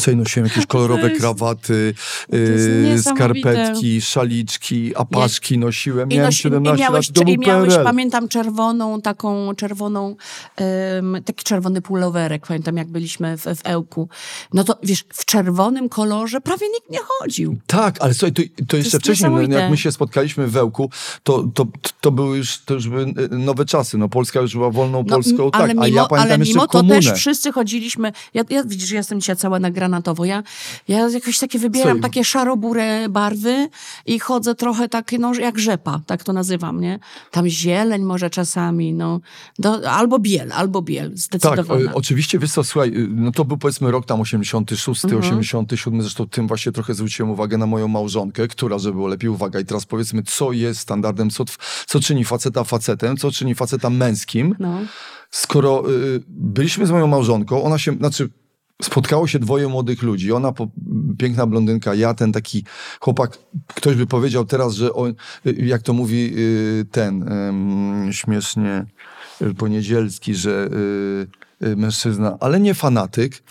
Sobie nosiłem jakieś [laughs] kolorowe jest, krawaty, yy, skarpetki, szaliczki, apaszki nosiłem. Miałem nosi, 17 i miałeś, lat, I miałeś, pamiętam, czerwoną, taką czerwoną, um, taki czerwony pulowerek, pamiętam jak byliśmy w, w Ełku. No to wiesz, w czerwonym kolorze prawie nikt nie chodził. Tak, ale słuchaj, to, to jeszcze wcześniej, no, jak my się spotkaliśmy w Ełku, to, to, to były już, to już były y, nowe czasy. No, Polska już była wolną no, Polską, tak, mimo, a ja pamiętam ale mimo to też wszyscy chodziliśmy, ja, ja widzisz, ja jestem dzisiaj cała nagrana granatowo. Ja, ja jakoś takie wybieram takie szarobure barwy i chodzę trochę takie, no jak rzepa, tak to nazywam, nie? Tam zieleń może czasami, no. Do, albo biel, albo biel, zdecydowanie. Tak, oczywiście, wiesz co, słuchaj, no to był powiedzmy rok tam 86, mhm. 87, zresztą tym właśnie trochę zwróciłem uwagę na moją małżonkę, która, żeby było lepiej, uwaga, i teraz powiedzmy, co jest standardem, co, co czyni faceta facetem, co czyni faceta męskim. No. Skoro y, byliśmy z moją małżonką, ona się, znaczy spotkało się dwoje młodych ludzi. Ona, po, piękna blondynka, ja, ten taki chłopak. Ktoś by powiedział teraz, że on, jak to mówi y, ten śmiesznie y, poniedzielski, że y, mężczyzna, ale nie fanatyk. [laughs]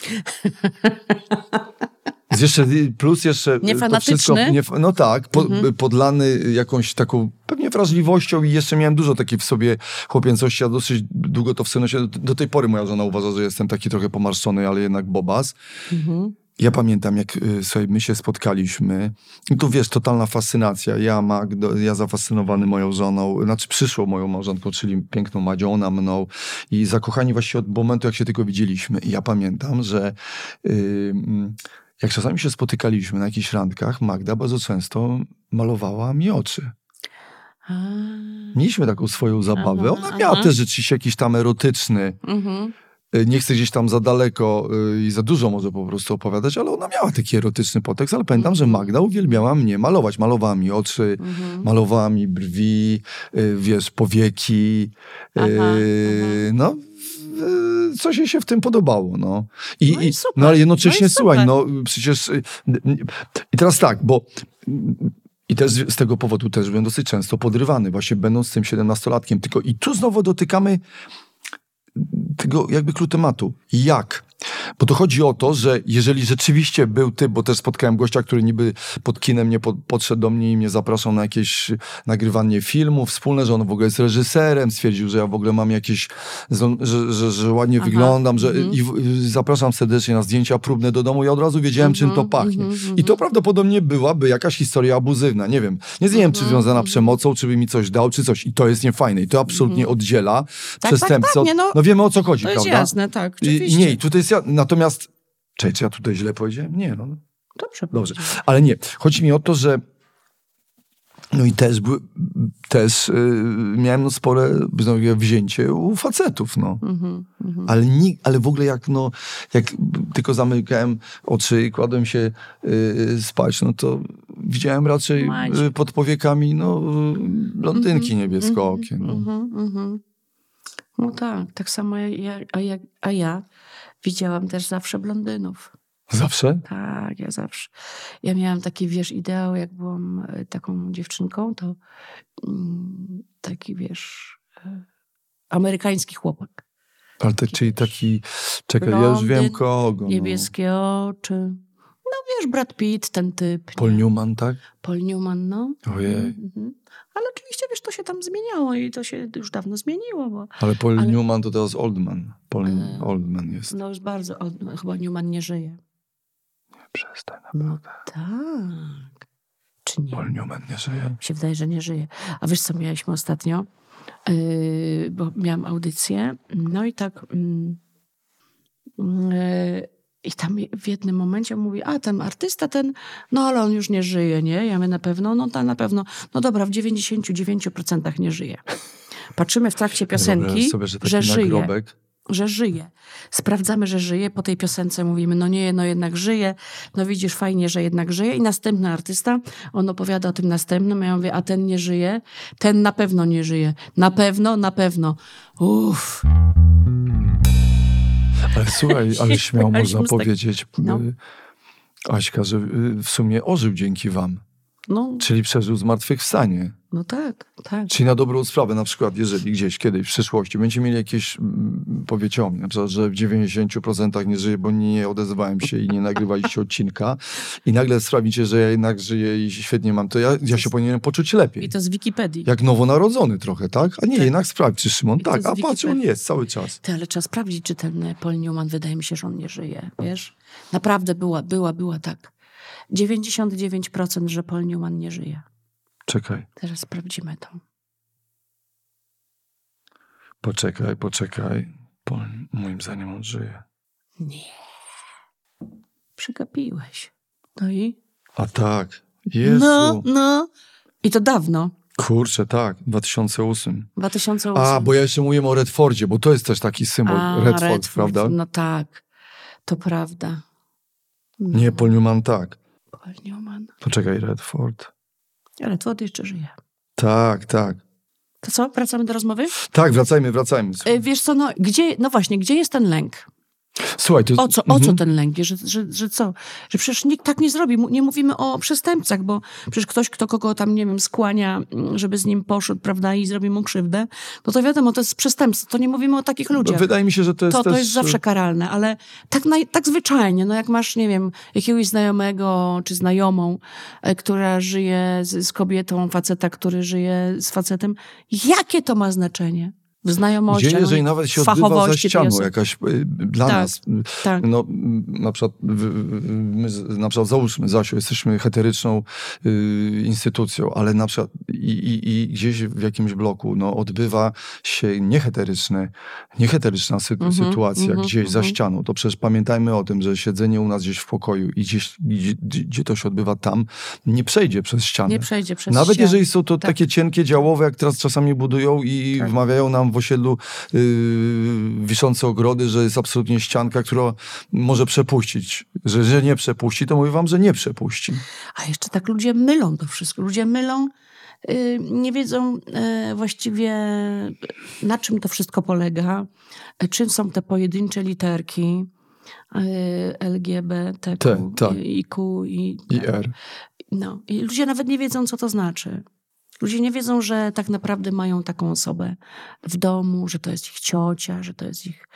jeszcze, plus jeszcze Niefanatyczny? to wszystko, nie, no tak, po, mhm. podlany jakąś taką pewnie wrażliwością i jeszcze miałem dużo takiej w sobie chłopięcości, a dosyć długo to w synosie, do, do tej pory moja żona uważa, że jestem taki trochę pomarszczony, ale jednak bobas. Mhm. Ja pamiętam, jak y, sobie my się spotkaliśmy. I tu wiesz, totalna fascynacja. Ja, Magdo, ja zafascynowany moją żoną, znaczy przyszło moją małżonką, czyli piękną Madzią, ona mną. I zakochani właściwie od momentu, jak się tylko widzieliśmy. I ja pamiętam, że yy, jak czasami się spotykaliśmy na jakichś randkach, Magda bardzo często malowała mi oczy. A. Mieliśmy taką swoją zabawę. Aha, Ona miała aha. też rzeczywiście jakiś tam erotyczny. Mhm. Y, nie chcę gdzieś tam za daleko y, i za dużo może po prostu opowiadać, ale ona miała taki erotyczny potekst, ale pamiętam, że Magda uwielbiała mnie malować. Malowała mi oczy, mhm. malowała mi brwi, y, wiesz, powieki. Aha, no, coś jej się w tym podobało. No, I, no, i super. no ale jednocześnie, no słuchaj, no przecież... I teraz tak, bo i też z tego powodu też byłem dosyć często podrywany, właśnie będąc tym 17-latkiem. Tylko i tu znowu dotykamy tego jakby klucz tematu. Jak? Bo to chodzi o to, że jeżeli rzeczywiście był ty, bo też spotkałem gościa, który niby pod kinem nie pod, podszedł do mnie i mnie zapraszał na jakieś nagrywanie filmów wspólne, że on w ogóle jest reżyserem, stwierdził, że ja w ogóle mam jakieś, że, że, że ładnie Aha. wyglądam, że -hmm. i, zapraszam serdecznie na zdjęcia próbne do domu. Ja od razu wiedziałem, -hmm, czym to mhm, pachnie. Mm -hmm, I to prawdopodobnie byłaby jakaś historia abuzywna. Nie wiem. Nie wiem, czy mhm, związana mhm. przemocą, czy by mi coś dał, czy coś. I to jest niefajne. I to absolutnie oddziela tak, przestępcę. Tak, tak, no, no wiemy o co chodzi, to prawda? jest jasne, tak. Oczywiście. I, nie, tutaj jest Natomiast, czy, czy ja tutaj źle powiedziałem? Nie, no. Dobrze. Dobrze. Ale nie. Chodzi mi o to, że no i też, też yy, miałem no spore wzięcie u facetów, no. Mm -hmm, ale, nie, ale w ogóle jak, no, jak tylko zamykałem oczy i kładłem się yy, spać, no to widziałem raczej Macie. y, pod powiekami no, blondynki niebieskookie. No. Mhm, mhm. No tak, tak samo ja, a, ja, a ja widziałam też zawsze blondynów. Zawsze? Tak, ja zawsze. Ja miałam taki, wiesz, ideał, jak byłam e, taką dziewczynką, to mm, taki, wiesz, e, amerykański chłopak. Ale tak, czyli taki, czekaj, ja już wiem Blondyn, kogo. No. Niebieskie oczy. No wiesz, Brad Pitt, ten typ. Paul nie? Newman, tak? Paul Newman, no. Ojej. Mhm. Ale oczywiście, wiesz, to się tam zmieniało i to się już dawno zmieniło, bo Ale Paul Ale- Newman to teraz Oldman. Paul E, Oldman jest. no już bardzo, o, no, chyba Newman nie żyje. Przestań. No tak. Czy nie? Paul Newman nie żyje. Mi się wydaje, że nie żyje. A wiesz, co mieliśmy ostatnio? Yy, bo miałam audycję, no i tak... mm, yy, I tam w jednym momencie mówi, a ten artysta ten, no ale on już nie żyje, nie? Ja mówię, na pewno, no ta na pewno, no dobra, w 99% nie żyje. Patrzymy w trakcie piosenki, sobie, że że żyje nagrobek. że żyje. Sprawdzamy, że żyje. Po tej piosence mówimy, no nie, no jednak żyje. No widzisz, fajnie, że jednak żyje. I następny artysta, on opowiada o tym następnym. a Ja mówię, a ten nie żyje? Ten na pewno nie żyje. Na pewno, na pewno. Uff. Ale słuchaj, [laughs] ale śmiało można powiedzieć, No. y, Aśka, że y, w sumie ożył dzięki wam. No, Czyli przeżył zmartwychwstanie. No tak, tak. Czyli na dobrą sprawę, na przykład, jeżeli gdzieś kiedyś w przyszłości będziecie mieli jakieś, mm, mnie, na przykład, że w 90% nie żyję, bo nie odezwałem się i nie nagrywaliście [laughs] odcinka i nagle sprawicie, że ja jednak żyję i świetnie mam, to ja, ja się powinienem poczuć lepiej. I to z Wikipedii. Jak nowonarodzony trochę, tak? A nie, Tak. jednak sprawdź, czy Szymon, I tak, a patrz, on jest cały czas. Ty, ale trzeba sprawdzić, czy ten Paul Newman, wydaje mi się, że on nie żyje, wiesz? Naprawdę była, była, była tak. 99% że Paul Newman nie żyje. Czekaj, Teraz sprawdzimy to. poczekaj, poczekaj. Bo moim zdaniem on żyje. Nie. Przegapiłeś. No i? A tak, Jezu. No, no. I to dawno. Kurczę, tak, 2008. 2008. A, bo ja jeszcze mówię o Redfordzie, bo to jest też taki symbol, A, Redford, prawda? No tak, to prawda. No, Nie, Paul Newman tak. Paul Newman. Poczekaj, Redford. Redford jeszcze żyje. Tak, tak. To co, wracamy do rozmowy? Tak, wracajmy, wracajmy. E, Wiesz co, no, gdzie, no właśnie, gdzie jest ten lęk? Słuchaj, to O co, o co Mhm. ten lęk? Że, że, że co? Że przecież nikt tak nie zrobi. Nie mówimy o przestępcach, bo przecież ktoś, kto kogo tam, nie wiem, skłania, mm, żeby z nim poszedł, prawda, i zrobi mu krzywdę, no to wiadomo, to jest przestępstwo. To nie mówimy o takich ludziach. Wydaje mi się, że to jest to, też... to jest zawsze karalne, ale tak, naj, tak zwyczajnie, no jak masz, nie wiem, jakiegoś znajomego czy znajomą, e, która żyje z, z kobietą, faceta, który żyje z facetem, jakie to ma znaczenie? W znajomości, Gdzie, jeżeli nawet się odbywa za ścianą jakaś y, dla Tak, nas, tak. no na przykład, my, na przykład załóżmy, Zasiu, jesteśmy heteryczną y, instytucją, ale na przykład i, i, i gdzieś w jakimś bloku no, odbywa się nieheteryczne, nieheteryczna sy Mhm, sytuacja mhm, gdzieś za mhm. ścianą, to przecież pamiętajmy o tym, że siedzenie u nas gdzieś w pokoju i gdzieś, gdzie, gdzie to się odbywa tam, nie przejdzie przez ścianę. Nie przejdzie przez Nawet ścianę. jeżeli są to Tak. takie cienkie działowe, jak teraz czasami budują i Tak. wmawiają nam w osiedlu yy, wiszące ogrody, że jest absolutnie ścianka, która może przepuścić. Że, że nie przepuści, to mówię wam, że nie przepuści. A jeszcze tak ludzie mylą to wszystko. Ludzie mylą, y, nie wiedzą y, właściwie na czym to wszystko polega, y, czym są te pojedyncze literki y, LGBT, Te, tak. i Q i, I R. no. I ludzie nawet nie wiedzą, co to znaczy. Ludzie nie wiedzą, że tak naprawdę mają taką osobę w domu, że to jest ich ciocia, że to jest ich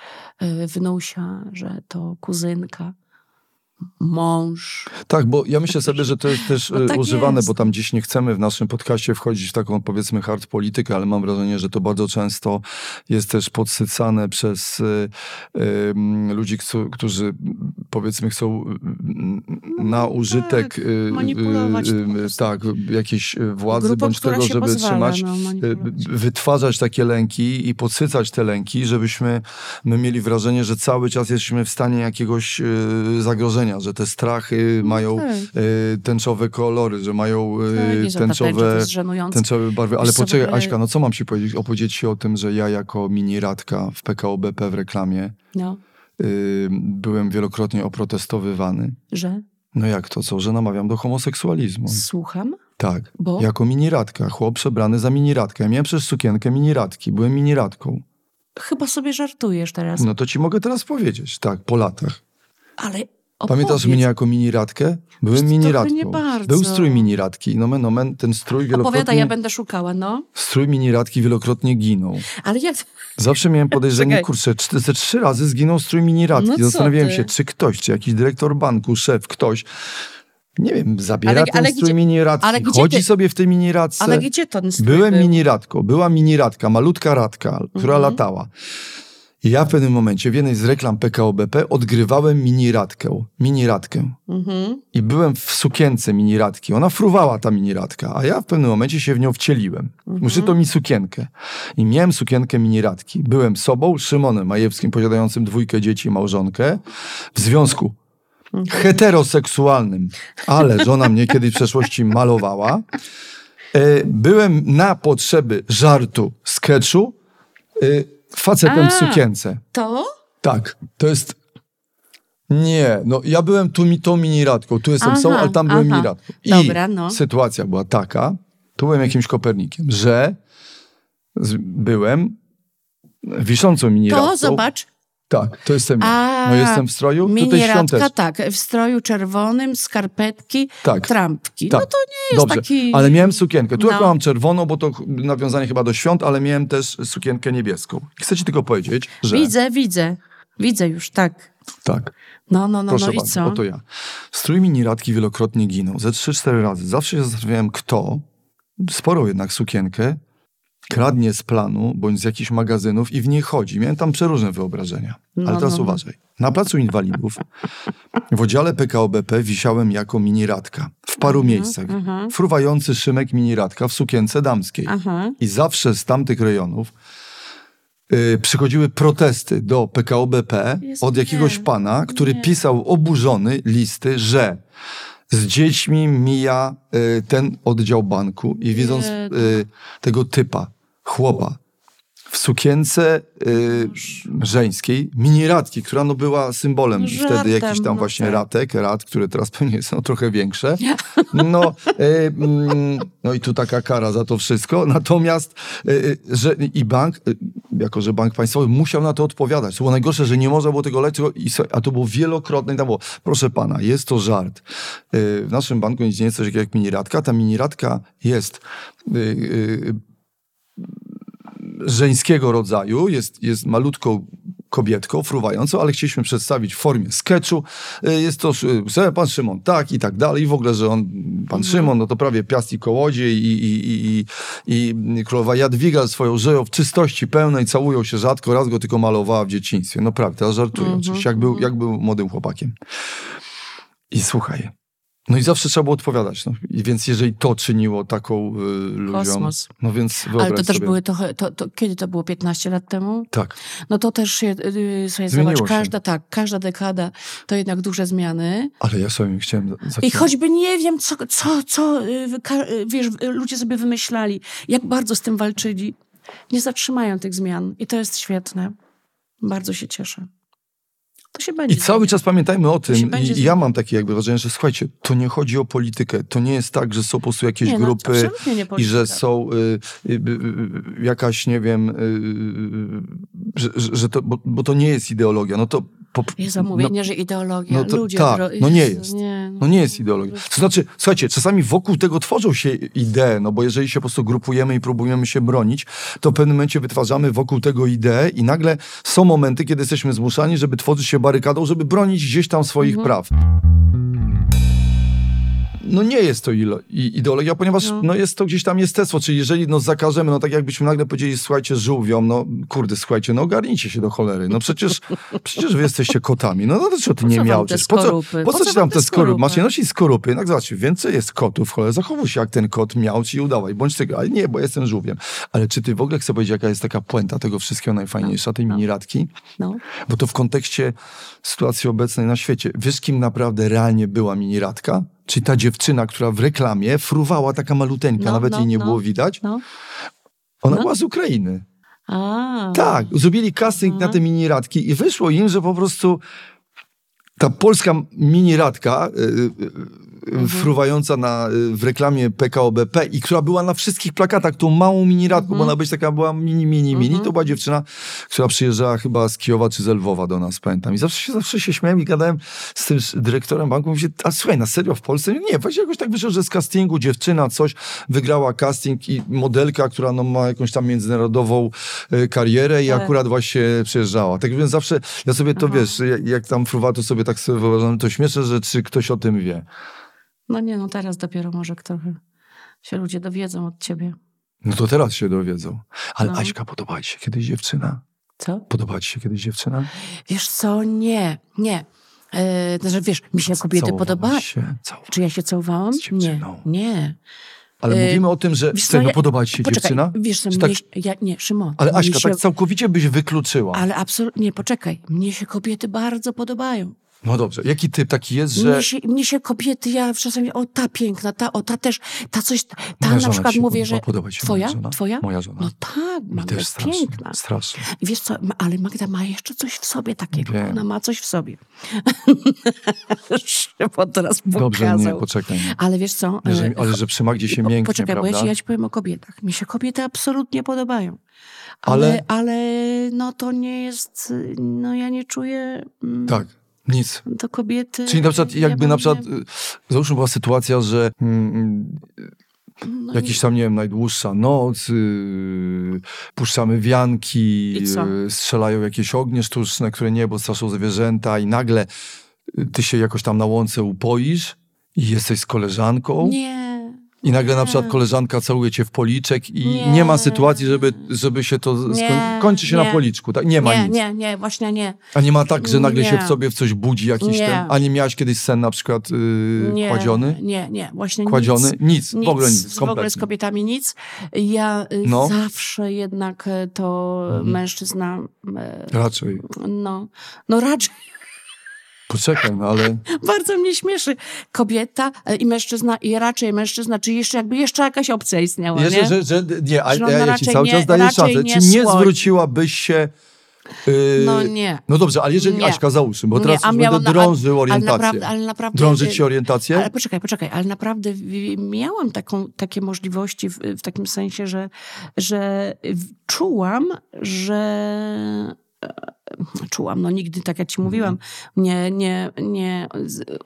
y, wnusia, że to kuzynka, mąż. Tak, bo ja myślę sobie, że to jest też No e, tak używane, jest. bo tam gdzieś nie chcemy w naszym podcaście wchodzić w taką powiedzmy hard politykę, ale mam wrażenie, że to bardzo często jest też podsycane przez e, em, ludzi, którzy- powiedzmy chcą na użytek tak, e, prostu. tak, jakiejś władzy Grupą, bądź tego, żeby pozwala, trzymać, no, wytwarzać takie lęki i podsycać te lęki, żebyśmy my mieli wrażenie, że cały czas jesteśmy w stanie jakiegoś e, że te strachy mają tak. e, tęczowe kolory, że mają Tak, tęczowe, tęczowe barwy. Ale poczekaj, ogóle- Aśka, no co mam ci powiedzieć? Opowiedzieć ci o tym, że ja jako mini radka w PKO BP w reklamie No, y, byłem wielokrotnie oprotestowywany. że? No jak to co, że namawiam do homoseksualizmu? Słucham? Tak, Bo? jako miniradka, chłop przebrany za miniradkę. Ja miałem przez sukienkę miniradki, byłem miniradką. Chyba sobie żartujesz teraz. No to ci mogę teraz powiedzieć, tak, po latach. Ale Pamiętasz opowiedz. mnie jako miniradkę? Byłem Trochę miniradką. nie bardzo. Był strój miniradki. Nomen, nomen, ten strój Opowiadaj, wielokrotnie... ja będę szukała, no. Strój miniradki wielokrotnie ginął. Ale jak... Zawsze miałem podejrzenie, Czekaj. kurczę, czy- ze trzy razy zginął strój miniradki. No co Zastanawiałem się, czy ktoś, czy jakiś dyrektor banku, szef, ktoś, nie wiem, zabiera Ale- ten ale strój gdzie- miniradki, ale gdzie chodzi ty- sobie w tej miniradce. Ale gdzie ten strój Byłem był? miniradką, była miniradka, malutka radka, która Mhm. latała. Ja w pewnym momencie w jednej z reklam PKO BP odgrywałem miniradkę. Miniradkę. Mhm. I byłem w sukience miniradki. Ona fruwała, ta miniradka, a ja w pewnym momencie się w nią wcieliłem. Mhm. Uszyto mi sukienkę. I miałem sukienkę miniradki. Byłem sobą, Szymonem Majewskim, posiadającym dwójkę dzieci i małżonkę, w związku Mhm. heteroseksualnym, ale żona mnie kiedyś w przeszłości malowała. E, Byłem na potrzeby żartu, sketchu, facetem w A. sukience. To? Tak, to jest. Nie, no ja byłem tu mi tą miniradką, tu jestem Aha, sobą, ale tam byłem miniradką. I Dobra, no. sytuacja była taka, tu byłem jakimś kopernikiem, że byłem wiszącą miniradką. To, zobacz. Tak, to jestem ja. No jestem w stroju, tutaj świątecznie. tak, w stroju czerwonym, skarpetki, Tak. trampki. Tak. No to nie jest Dobrze, taki... ale miałem sukienkę. Tu No. no. mam czerwoną, bo to nawiązanie chyba do świąt, ale miałem też sukienkę niebieską. Chcę ci tylko powiedzieć, że... Widzę, widzę. Widzę już, tak. Tak. No, no, no, Proszę no i bardzo, co? oto ja. Strój miniradki wielokrotnie ginął. Ze 3-4 razy. Zawsze się zastanawiałem, kto, sporą jednak sukienkę, kradnie z planu bądź z jakichś magazynów i w niej chodzi. Miałem tam przeróżne wyobrażenia. No, Ale teraz no, no. uważaj. Na placu inwalidów w oddziale PKO BP wisiałem jako miniradka. W paru Mhm, miejscach. Fruwający Szymek miniradka w sukience damskiej. Aha. I zawsze z tamtych rejonów y, przychodziły protesty do PKO BP Jezu, od jakiegoś nie. pana, który Nie. pisał oburzony listy, że z dziećmi mija y, ten oddział banku i widząc y, tego typa, chłopa, w sukience y, żeńskiej, miniradki, która no była symbolem No wtedy jakichś tam no właśnie tak. ratek, rad, które teraz pewnie są trochę większe. [laughs] No, y, mm, no i tu taka kara za to wszystko. Natomiast, y, y, że i bank, y, jako że bank państwowy musiał na to odpowiadać. To było najgorsze, że nie można było tego lecieć, so- a to było wielokrotne i tam było, proszę pana, jest to żart. Y, W naszym banku nie jest coś takiego jak miniradka. Ta miniradka jest żeńskiego rodzaju, jest, jest malutką kobietką, fruwającą, ale chcieliśmy przedstawić w formie sketchu. Y, Jest to y, pan Szymon, tak i tak dalej. I w ogóle, że on, pan Szymon, no to prawie piast i kołodziej i, i, i, i, i królowa Jadwiga swoją żyją w czystości pełnej, całują się rzadko, raz go tylko malowała w dzieciństwie. No prawda, teraz żartuję oczywiście, jak był, jak był młodym chłopakiem. I słuchaj, no i zawsze trzeba było odpowiadać. No. I więc jeżeli to czyniło taką y, ludziom... Kosmos. No więc Ale to też sobie. były trochę, to, to, kiedy to było 15 lat temu? Tak. No to też się, yy, sobie Zmieniło zobacz, się. każda, tak, każda dekada to jednak duże zmiany. Ale ja sobie chciałem... I choćby nie wiem, co, co, co yy, ka- yy, wiesz, yy, ludzie sobie wymyślali, jak bardzo z tym walczyli, nie zatrzymają tych zmian. I to jest świetne. Bardzo się cieszę. To się będzie. I cały czas pamiętajmy o tym, i, ja mam takie jakby wrażenie, że słuchajcie, to nie chodzi o politykę, to nie jest tak, że są po prostu jakieś Nie, no, grupy nie i że są y, y, y, y, jakaś, nie wiem, y, że, że, że to, bo, bo to nie jest ideologia, no to... Jest zamówienie, że ideologia. no to- ludzie tak, no nie jest. Nie, No nie jest ideologia. To znaczy, słuchajcie, czasami wokół tego tworzą się idee, no bo jeżeli się po prostu grupujemy i próbujemy się bronić, to w pewnym momencie wytwarzamy wokół tego ideę i nagle są momenty, kiedy jesteśmy zmuszani, żeby tworzyć się barykadą, żeby bronić gdzieś tam swoich Mhm. praw. No nie jest to i- ideologia, ponieważ No. no. jest to gdzieś tam jestestwo, czyli jeżeli no zakażemy, no tak jakbyśmy nagle powiedzieli, słuchajcie, żółwiom, no kurde, słuchajcie, no ogarnijcie się do cholery, no przecież, przecież wy jesteście kotami, no, no to co ty Po nie co wam miał? te Po co, po co ci tam te skorupy? Masz nie nosić skorupy, jednak zobaczcie, więcej jest kotów, cholera, zachowuj się jak ten kot miał ci udawaj, bądź tego, ale nie, bo jestem żółwiem. Ale czy ty w ogóle chcę powiedzieć, jaka jest taka puenta tego wszystkiego najfajniejsza, tej miniradki? No. Bo to w kontekście sytuacji obecnej na świecie. Wiesz, kim naprawdę realnie była miniradka? Czyli ta dziewczyna, która w reklamie fruwała taka maluteńka, No, nawet no, jej nie no. było widać. no. Ona No. była z Ukrainy. A. Tak, zrobili casting na te miniradki i wyszło im, że po prostu ta polska mini radka, y, y, mhm. fruwająca na, w reklamie PKO BP i która była na wszystkich plakatach, tą małą mini radką, mhm. bo ona być taka była mini, mini, mini, mhm. to była dziewczyna, która przyjeżdżała chyba z Kijowa czy z Lwowa do nas, pamiętam. I zawsze się, zawsze się śmiałem i gadałem z tym dyrektorem banku, mówię, a słuchaj, na serio w Polsce? Nie, właśnie jakoś tak wyszło, że z castingu dziewczyna coś wygrała casting i modelka, która no, ma jakąś tam międzynarodową y, karierę i tak. akurat właśnie przyjeżdżała. Tak więc zawsze, ja sobie to, Aha. wiesz, jak, jak tam fruwa, to sobie tak sobie wyobrażam, to śmieszne, że czy ktoś o tym wie. No nie, no teraz dopiero może trochę się ludzie dowiedzą od ciebie. No to teraz się dowiedzą. Ale no. Aśka, podobała ci się kiedyś dziewczyna? Co? Podobała ci się kiedyś dziewczyna? Wiesz co, nie, nie. Yy, znaczy, wiesz, mi się kobiety podobały. Czy ja się całowałam? Nie, nie. Ale yy, mówimy o tym, że co, no, podoba ci się poczekaj, dziewczyna? Wiesz co, tak... ja, nie, Szymon. Ale Aśka, się... tak całkowicie byś wykluczyła. Ale absolutnie, poczekaj. Mnie się kobiety bardzo podobają. No dobrze. Jaki typ taki jest, że... Mnie się, mnie się kobiety, ja czasami, o ta piękna, ta, o ta też, ta coś, ta moja na przykład mówię, że... Podoba ci twoja? Moja żona? Twoja? Moja żona. No tak, Magda jest strasznie, piękna. Strasznie. Wiesz co, ale Magda ma jeszcze coś w sobie takiego. Wiem. Ona ma coś w sobie. [laughs] Szymon teraz pokazał. Dobrze, nie, poczekaj. Nie. Ale wiesz co... Że, ale że przy Magdzie się mięknie, Poczekaj, prawda? bo ja ci, ja ci powiem o kobietach. Mi się kobiety absolutnie podobają. Ale, ale, ale no to nie jest, no ja nie czuję... Mm, tak. Nic. Do kobiety. Czyli na przykład, jakby na przykład, nie... załóżmy była sytuacja, że mm, no jakiś tam, nie wiem, najdłuższa noc, yy, puszczamy wianki, yy, strzelają jakieś ognie sztuczne, które nie, bo straszą zwierzęta i nagle ty się jakoś tam na łące upoisz i jesteś z koleżanką. Nie. I nagle na przykład koleżanka całuje cię w policzek i nie, nie ma sytuacji, żeby, żeby się to nie, kończy się nie. na policzku. Tak? Nie ma nie, nic. Nie, nie, właśnie nie. A nie ma tak, że nagle się w sobie w coś budzi jakiś ten. A nie miałaś kiedyś sen na przykład yy, nie, kładziony? Nie, nie, właśnie kładziony? Nic. nic. W ogóle nic. Kompletnie. W ogóle z kobietami nic. Ja y, no. zawsze jednak y, to mhm. mężczyzna. Y, raczej. No, no raczej. Poczekaj, no ale... [laughs] Bardzo mnie śmieszy. Kobieta e, i mężczyzna, i raczej mężczyzna, czy jeszcze jakby jeszcze jakaś opcja istniała, jeszcze, nie? Że, że, nie, a, ja, ja ci cały nie, czas daję szansę. Nie czy nie słoń. zwróciłabyś się... Yy, no nie. No dobrze, ale jeżeli nie. Aśka załóżmy, bo teraz nie, będę drążył orientację. Ale naprawdę, ale naprawdę, Drążyć ci orientację? Ale poczekaj, poczekaj, ale naprawdę miałam taką, takie możliwości w, w takim sensie, że, że czułam, że czułam, no nigdy, tak jak ci mówiłam, nie, nie, nie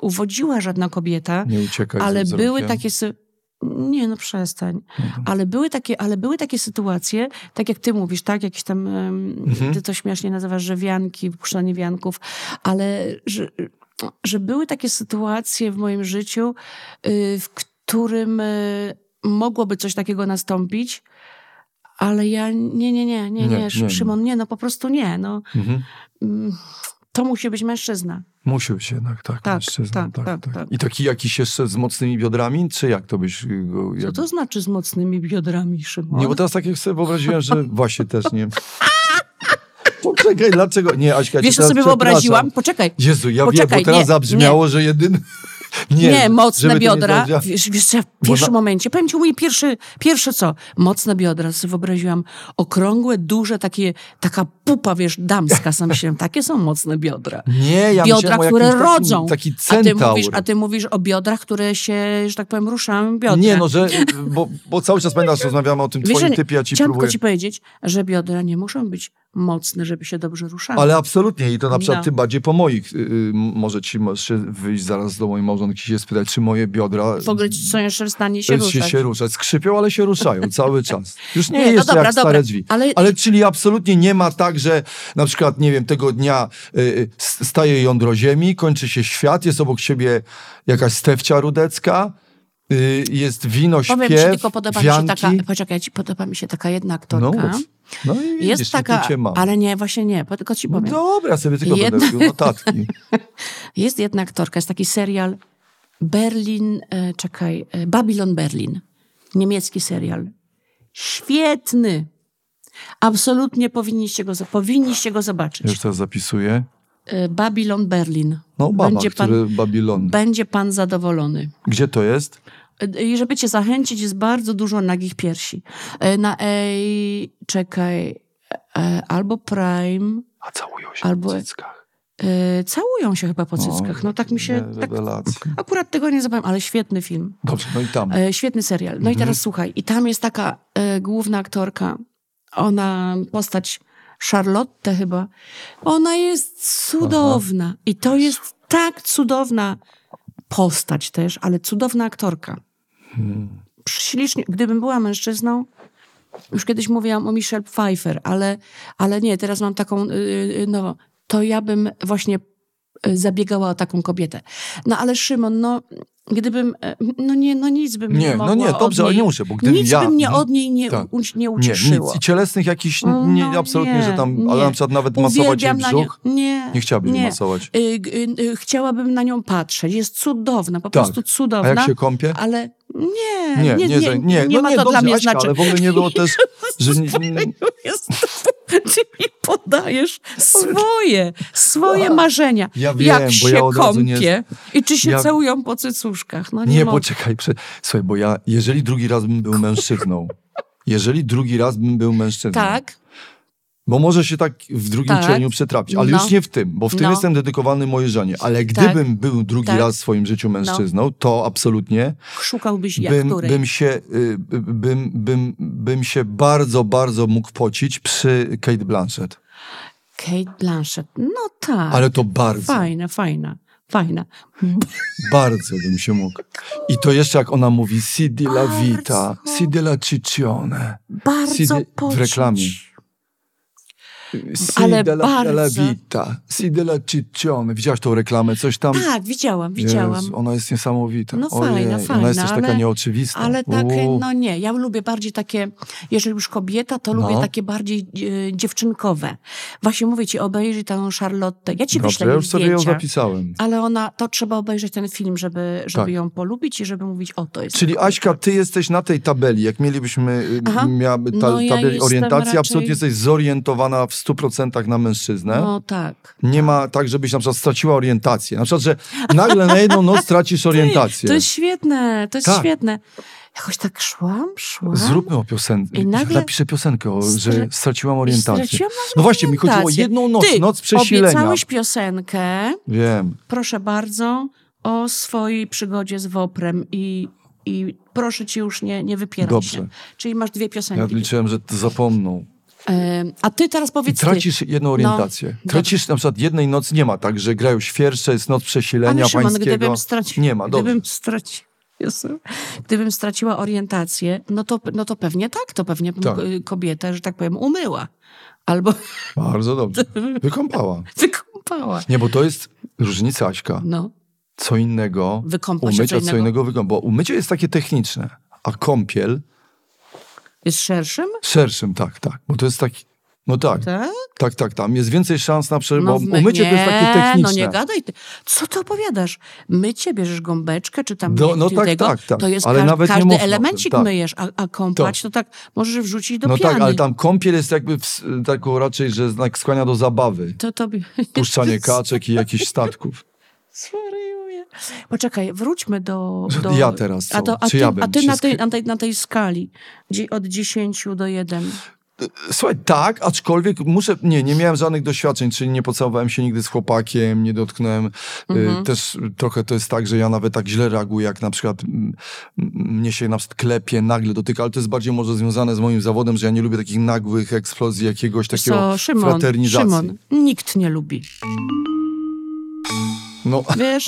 uwodziła żadna kobieta. Nie uciekaj Ale były takie... Nie, no przestań. Mhm. Ale, były takie, ale były takie sytuacje, tak jak ty mówisz, tak? Jakieś tam, mhm. ty to śmiesznie nazywasz, że wianki, wypuszczanie wianków, ale że, że były takie sytuacje w moim życiu, y, w którym y, mogłoby coś takiego nastąpić, ale ja nie, nie, nie, nie, nie, nie Szymon, nie, no po prostu nie. No. Mhm. Mm, to musi być mężczyzna. Musi być jednak, tak, tak mężczyzna. Tak, tak, tak, tak, tak. I taki jakiś jeszcze z mocnymi biodrami, czy jak to byś go... Jak... Co to znaczy z mocnymi biodrami, Szymon? Nie, bo teraz tak jak sobie wyobraziłem, że właśnie też nie... Poczekaj, dlaczego? Nie, Aśka, Wiesz, co sobie wyobraziłam? Poczekaj. Jezu, ja Poczekaj, wiem, bo teraz nie, zabrzmiało, nie. że jedyny... Nie, nie mocne biodra. Nie wiesz, wiesz, ja w pierwszym na... momencie, powiem ci, mój pierwszy, pierwsze co? Mocne biodra. Sobie wyobraziłam okrągłe, duże, takie, taka pupa, wiesz, damska. Sam myślałem, takie są mocne biodra. Nie, ja Biodra, które rodzą. Taki, taki a, ty mówisz, a ty mówisz o biodrach, które się, że tak powiem, ruszają biodra. Nie, no, że, bo, bo cały czas pamiętasz, rozmawiamy o tym wiesz, twoim typie, ja ci chciałam próbuję... ci powiedzieć, że biodra nie muszą być mocne, żeby się dobrze ruszały. Ale absolutnie i to na przykład no. tym bardziej po moich. Yy, może ci możesz wyjść zaraz do mojej małżonki się spytać, czy moje biodra... W ogóle są jeszcze w stanie się ruszać. Się, się ruszać. Skrzypią, ale się ruszają cały czas. Już nie, nie no jest no dobra, jak dobra, stare drzwi. Ale... ale czyli absolutnie nie ma tak, że na przykład, nie wiem, tego dnia yy, staje jądro ziemi, kończy się świat, jest obok siebie jakaś stewcia rudecka, y, jest wino, śpiew, Powiem ci, tylko podoba wianki. mi się taka, poczekaj, ci podoba mi się taka jedna aktorka. No, no i jest widzisz, taka, ale nie, właśnie nie, tylko ci powiem. No dobra, sobie tylko jedna... będę notatki. [laughs] jest jedna aktorka, jest taki serial Berlin, e, czekaj, e, Babylon Berlin. Niemiecki serial. Świetny. Absolutnie powinniście go, powinniście go zobaczyć. Już teraz zapisuję. E, Babylon Berlin. No, baba, będzie pan, który Babylon. Będzie pan zadowolony. Gdzie to jest? I żeby cię zachęcić, jest bardzo dużo nagich piersi. E, na ej, czekaj, e, albo Prime. A całują się albo, w cyckach. y, całują się chyba po cyckach. No tak mi się... Tak, akurat tego nie zapamiętam, ale świetny film. Dobrze, no i tam. E, świetny serial. No i Mhm. teraz słuchaj, i tam jest taka e, główna aktorka, ona, postać Charlotte chyba, ona jest cudowna. I to jest tak cudowna postać też, ale cudowna aktorka. Hmm. Ślicznie, gdybym była mężczyzną, już kiedyś mówiłam o Michelle Pfeiffer, ale, ale nie, teraz mam taką yy, nową. To ja bym właśnie zabiegała o taką kobietę. No ale Szymon, no gdybym, e, no nie, no nic bym nie, Nie, mogła no nie, od dobrze, ale niej, nie muszę, bo gdybym Nic ja- by mnie no, od niej nie, tak. u, nie Nie, ucieszyło. nic. I cielesnych jakichś, No, nie, no absolutnie, nie, że tam, ale nie. na przykład nawet masować jej Uwielbiam na nią- brzuch, Nie, nie chciałabyś jej nie. masować. Y, g- y, chciałabym na nią patrzeć. Jest cudowna, po Tak. prostu A cudowna. jak się kąpie? Ale nie, Nie, nie, nie, nie, nie, no ma nie, to dobrze, dla mnie Aśka, znaczenia. ale w ogóle nie było też, [laughs] że nie, nie, Jest, [laughs] podajesz swoje, swoje marzenia. Ja wiem, jak się ja razu nie- kąpie i czy się Ja- całują po cycuszkach. No nie, Nie, mogę. poczekaj. Prze... Słuchaj, bo ja, jeżeli drugi raz bym był mężczyzną, jeżeli drugi raz bym był mężczyzną, Tak, bo może się tak w drugim Tak. cieniu przetrafić, ale No. już nie w tym, bo w tym No. jestem dedykowany mojej żonie, ale Tak. gdybym był drugi Tak. raz w swoim życiu mężczyzną, to absolutnie szukałbyś jak bym, której. bym, się, y, bym, bym, bym się bardzo, bardzo mógł pocić przy Kate Blanchett. Kate Blanchett, no tak. Ale to bardzo, Fajna, fajna, fajna. bardzo bym się mógł. I to jeszcze jak ona mówi si di la vita, si di la ciccione. Bardzo Si di- w reklamie. Si Ale della, della bardzo. vita, si della ciccione. Widziałaś tą reklamę? Coś tam? Tak, widziałam, widziałam. Jezu, ona jest niesamowita. No Ojej, fajna, Ona fajna, jest też taka ale- nieoczywista. Ale tak, Uuu. no nie, ja lubię bardziej takie, jeżeli już kobieta, to No. lubię takie bardziej e, dziewczynkowe. Właśnie mówię ci, obejrzyj tę Charlotte. Ja ci Dobrze, wyślę ja już sobie ją zdjęcia, zapisałem. ale ona, to trzeba obejrzeć ten film, żeby, żeby Tak. ją polubić i żeby mówić, o to jest. Czyli Aśka, ty jesteś na tej tabeli, jak mielibyśmy y, Aha. miałaby ta, No ja tabeli orientacji, raczej- absolutnie jesteś zorientowana w 100% na mężczyznę. No tak. Nie ma tak, żebyś na przykład straciła orientację. Na przykład, że nagle na jedną noc tracisz [laughs] orientację. To jest świetne, to jest Tak. świetne. Jakoś tak szłam, szłam. Zróbmy o piosence. I nagle- Napiszę piosenkę, o, że Stra- straciłam orientację. straciłam No właśnie, mi chodziło o jedną noc, Ty, noc przesilenia. obiecałeś piosenkę, Wiem. proszę bardzo, o swojej przygodzie z Woprem i, i proszę ci już nie, nie wypierać Dobrze. się. Czyli masz dwie Ja piosenki. liczyłem, że to zapomną. A ty teraz I powiedz ty. tracisz jedną orientację. No, tracisz na przykład jednej nocy, nie ma tak, że grają świerszcze, jest noc przesilenia Ale Szymon, pańskiego. gdybym straciła... Nie ma, dobrze. Gdybym, straci... Jezu. gdybym straciła orientację, no to, no to pewnie tak, to pewnie Tak. y, kobietę, że tak powiem, umyła. Albo Bardzo dobrze. [laughs] Wykąpała. wykąpała. Nie, bo to jest różnica, Aśka. No, Co innego wykąpać umyć, co innego. innego wykąpać. Bo umycie jest takie techniczne, a kąpiel Jest szerszym? szerszym, tak, tak. Bo to jest taki, no tak, Tak? tak, tak, tam jest więcej szans na prze... bo w- umycie to jest takie nie, techniczne. No nie gadaj. Ty. Co ty opowiadasz? Mycie, bierzesz gąbeczkę, czy tam Do- nie, no ty tak, tego, tak, tak. to jest Ale każ- nawet nie każdy elemencik tak. myjesz, a, a kąpać to tak możesz wrzucić do No piany. tak, ale tam kąpiel jest jakby w, taką raczej, że znak skłania do zabawy. To tobie... [laughs] Puszczanie kaczek i jakichś statków. Zwariuję. Poczekaj, wróćmy do... Do ja teraz co? A, to, a Czy ty, ja bym a ty na, tej, na, tej, na tej skali, gdzie od 10 do 1. Słuchaj, tak, aczkolwiek muszę, nie, nie miałem żadnych doświadczeń, czyli nie pocałowałem się nigdy z chłopakiem, nie dotknąłem. Y, Mhm. Też trochę to jest tak, że ja nawet tak źle reaguję, jak na przykład mm, m, mnie się na przykład klepie, nagle dotyka, ale to jest bardziej może związane z moim zawodem, że ja nie lubię takich nagłych eksplozji, jakiegoś takiego Co, Szymon, fraternizacji. Szymon, nikt nie lubi. No, [laughs] Wiesz?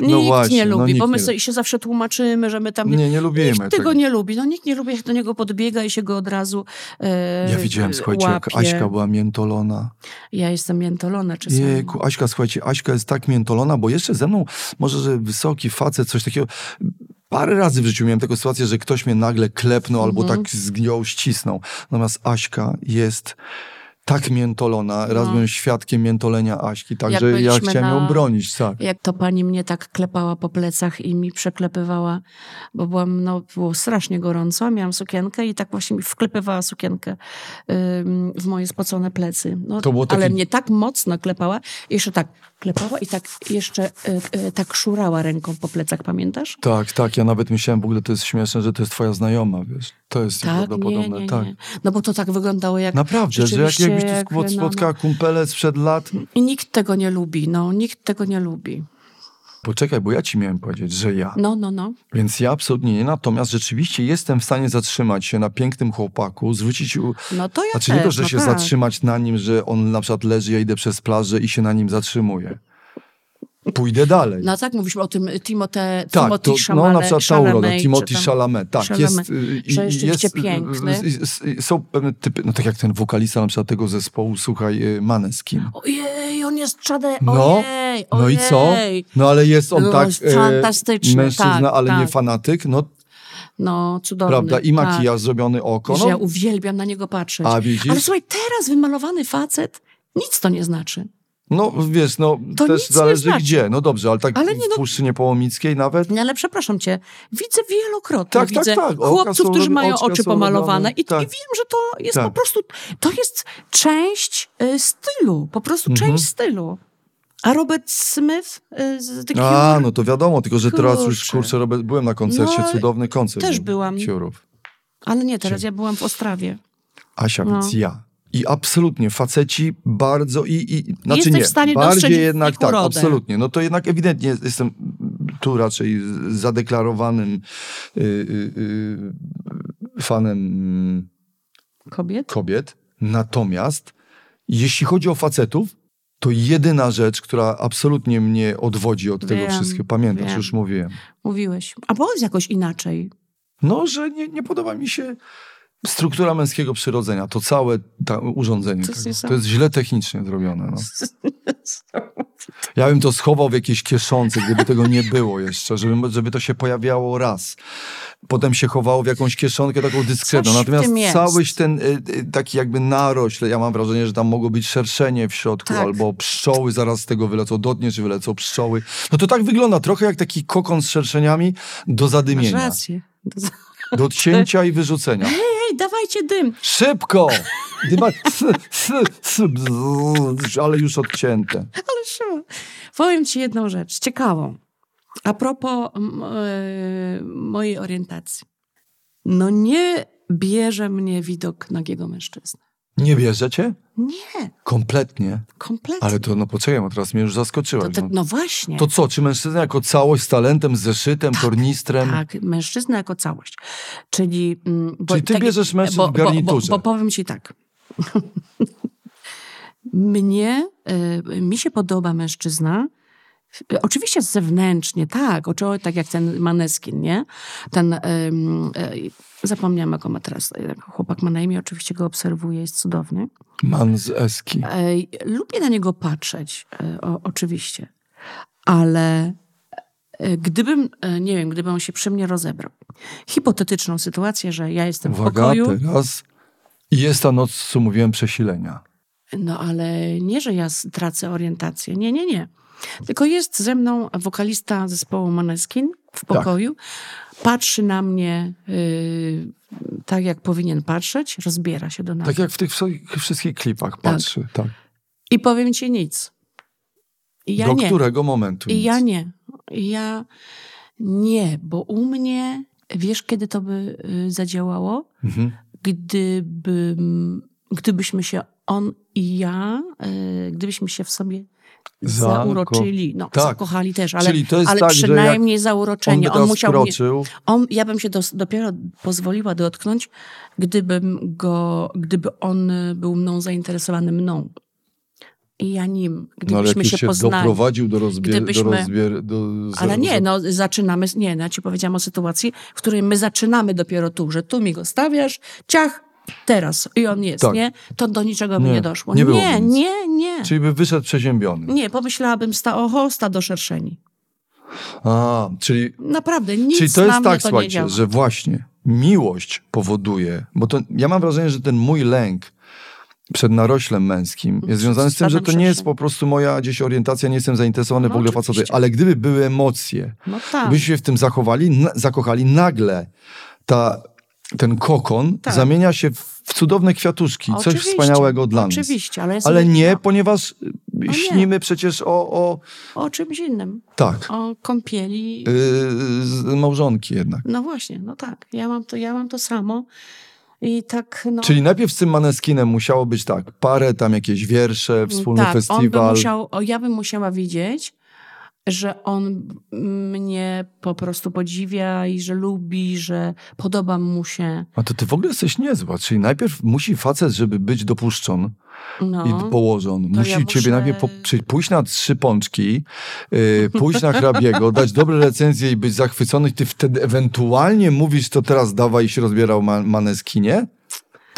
No nikt właśnie, nie no lubi, bo nikt my nie się zawsze tłumaczymy, że my tam... nie, nie lubimy Nikt tego tego. nie lubi. No nikt nie lubi, jak do niego podbiega i się go od razu e, Ja widziałem, słuchajcie, jak łapie. Aśka była miętolona. Ja jestem miętolona czasami. Jejku, Aśka, słuchajcie, Aśka jest tak miętolona, bo jeszcze ze mną, może, że wysoki facet, coś takiego. Parę razy w życiu miałem taką sytuację, że ktoś mnie nagle klepnął albo Mhm. tak zgiął, ścisnął. Natomiast Aśka jest tak miętolona. Raz No. byłem świadkiem miętolenia Aśki, także ja chciałem ją na- bronić, tak. Jak to pani mnie tak klepała po plecach i mi przeklepywała, bo byłam, no, było strasznie gorąco, miałam sukienkę i tak właśnie mi wklepywała sukienkę ym, w moje spocone plecy. No, To było Ale takie- mnie tak mocno klepała, i jeszcze tak klepała i tak jeszcze e, e, tak szurała ręką po plecach, pamiętasz? Tak, tak, ja nawet myślałem w ogóle, to jest śmieszne, że to jest twoja znajoma, wiesz. To jest Tak, nie, nieprawdopodobne, nie, tak. nie. No bo to tak wyglądało jak... Naprawdę, że jak, jakbyś tu jak, spot- no, no. spotkała kumpele sprzed lat. I nikt tego nie lubi, no, nikt tego nie lubi. Poczekaj, bo ja ci miałem powiedzieć, że ja. No, no, no. Więc ja absolutnie nie. Natomiast rzeczywiście jestem w stanie zatrzymać się na pięknym chłopaku, zwrócić u... No to ja Znaczy też, nie to, że no się tak. zatrzymać na nim, że on na przykład leży, ja idę przez plażę i się na nim zatrzymuję. Pójdę dalej. No tak, mówiliśmy o tym Timote, tak, Timothy to, no na przykład ta uroda, czy Timothy Chalamet, tak, Chalamet, jest, y, że jest, y, piękny. y, y, Są pewne typy, no tak jak ten wokalista na przykład tego zespołu, słuchaj, y, Maneskin. Ojej, jest czade, No, ojej, no i co? ojej. No ale jest on No, tak e, fantastyczny, mężczyzna, tak, ale nie tak. fanatyk, no No, cudowny. prawda, i tak. makijaż zrobiony oko, Że ja no, uwielbiam na niego patrzeć. a widzisz? Ale słuchaj, teraz wymalowany facet, nic to nie znaczy. No wiesz, no To też zależy znaczy. gdzie, no dobrze, ale tak Ale nie, w no- Puszczynie Połomickiej nawet, No, ale przepraszam cię, widzę wielokrotnie, Tak, tak, widzę tak. Oka chłopców, którzy mają oczy pomalowane robione. i, Tak. i wiem, że to jest Tak. po prostu, to jest część y, stylu, po prostu Mhm. część stylu. A Robert Smith y, z Cure, a no to wiadomo, tylko że teraz już Kurczę. Robert, byłem na koncercie, No, cudowny koncert. też był byłam. Curów. ale nie, teraz ja byłam w Ostrawie. Asia, No. więc ja. I absolutnie, faceci bardzo i, i znaczy nie, w stanie bardziej jednak tak, urodę. absolutnie. No to jednak ewidentnie jestem tu raczej zadeklarowanym y, y, y, fanem Kobiet? kobiet. Natomiast jeśli chodzi o facetów, to jedyna rzecz, która absolutnie mnie odwodzi od tego Wiem, wszystkiego, pamiętasz, wiem. już mówiłem. Mówiłeś. A powiedz jakoś inaczej. No, że nie, nie podoba mi się struktura męskiego przyrodzenia, to całe urządzenie. To jest To jest źle technicznie zrobione. No. Ja bym to schował w jakiejś kieszonce, gdyby tego nie było jeszcze, żeby, żeby to się pojawiało raz. Potem się chowało w jakąś kieszonkę taką dyskretną. Natomiast cały ten y, y, taki jakby narośl, ja mam wrażenie, że tam mogło być szerszenie w środku, Tak. albo pszczoły zaraz z tego wylecą, dotniesz i wylecą pszczoły. No to tak wygląda trochę jak taki kokon z szerszeniami do Masz zadymienia. rację. Do odcięcia i wyrzucenia. Ej, dawajcie dym. Szybko! Dyma... ale już odcięte. Ale. Powiem ci jedną rzecz, ciekawą. A propos e, mojej orientacji. No nie bierze mnie widok nagiego mężczyzny. Nie bierzecie? Nie, Kompletnie. kompletnie. Ale to, no poczekaj, bo teraz mnie już to, zaskoczyłaś. to, no. no właśnie. to co, czy mężczyzna jako całość z talentem, z zeszytem, tornistrem? Tak, mężczyzna jako całość. Czyli, mm, bo, Czyli ty tak- bierzesz mężczyzn bo, w bo, bo, garniturze. bo powiem ci tak. [laughs] Mnie, y, mi się podoba mężczyzna, Oczywiście zewnętrznie, tak, oczywiście tak jak ten Maneskin, nie? Ten, ym, y, zapomniałam jak on ma teraz, y, chłopak ma na imię, oczywiście go obserwuję, jest cudowny. Man z Eski. Ej, Lubię na niego patrzeć, e, o, oczywiście, ale e, gdybym, e, nie wiem, gdyby on się przy mnie rozebrał. Hipotetyczną sytuację, że ja jestem w Uwaga, pokoju, teraz. I jest ta noc, co mówiłem, przesilenia. no ale nie, że ja tracę orientację, nie, nie, nie. Tylko jest ze mną wokalista zespołu Maneskin w pokoju, patrzy na mnie y, tak, jak powinien patrzeć, rozbiera się do nas. Tak jak w tych wszystkich klipach patrzy. Tak. I powiem ci nic. Ja Do nie. którego momentu? I nic? ja nie. Ja nie, bo u mnie, wiesz, kiedy to by y, zadziałało? Mhm. Gdyby, gdybyśmy się, on i ja, y, gdybyśmy się w sobie zauroczyli. No, tak. zakochali też, ale, ale tak, przynajmniej On zauroczenie. On, teraz musiał mnie, kroczył. on, ja bym się dos, dopiero pozwoliła dotknąć, gdybym go, gdyby on był mną zainteresowany mną. I ja nim. No Gdybyśmy jak się się poznali. doprowadził do rozbier... Gdybyśmy- Do rozbier... do... Ale nie, no zaczynamy, nie, no, ja ci powiedziałam o sytuacji, w której my zaczynamy dopiero tu, że tu mi go stawiasz, ciach, teraz i on jest, Tak. nie? To do niczego by Nie, doszło. nie Nie, nie, nie. Czyli by wyszedł przeziębiony. Nie, pomyślałabym, sta, oho, stado szerszeni. A, czyli, Naprawdę, nic czyli to jest tak, to słuchajcie, że właśnie miłość powoduje, bo to ja mam wrażenie, że ten mój lęk przed naroślem męskim jest związany z tym, że to nie jest po prostu moja gdzieś orientacja, nie jestem zainteresowany w No ogóle oczywiście. facetem, ale gdyby były emocje, No tak. byśmy się w tym zachowali, na, zakochali, nagle ta, ten kokon Tak. zamienia się w, cudowne kwiatuszki, coś Oczywiście, wspaniałego dla nas. Oczywiście, ale, Ale nie, ponieważ nie. śnimy przecież o, o O czymś innym. tak, O kąpieli. yy, z małżonki jednak. No właśnie, no tak. Ja mam to, ja mam to samo. I tak, no... Czyli najpierw z tym Maneskinem musiało być tak, parę, tam jakieś wiersze, wspólny tak, On by festiwal. musiał, o, ja bym musiała widzieć, że on mnie po prostu podziwia i że lubi, że podoba mu się. A to ty w ogóle jesteś niezła. Czyli najpierw musi facet, żeby być dopuszczony No. i położony. Musi ja ciebie muszę- najpierw po, czyli pójść na trzy pączki, yy, pójść na hrabiego, [laughs] dać dobre recenzje i być zachwycony. I ty wtedy ewentualnie mówisz, to teraz dawaj i się rozbierał ma, Maneskinie?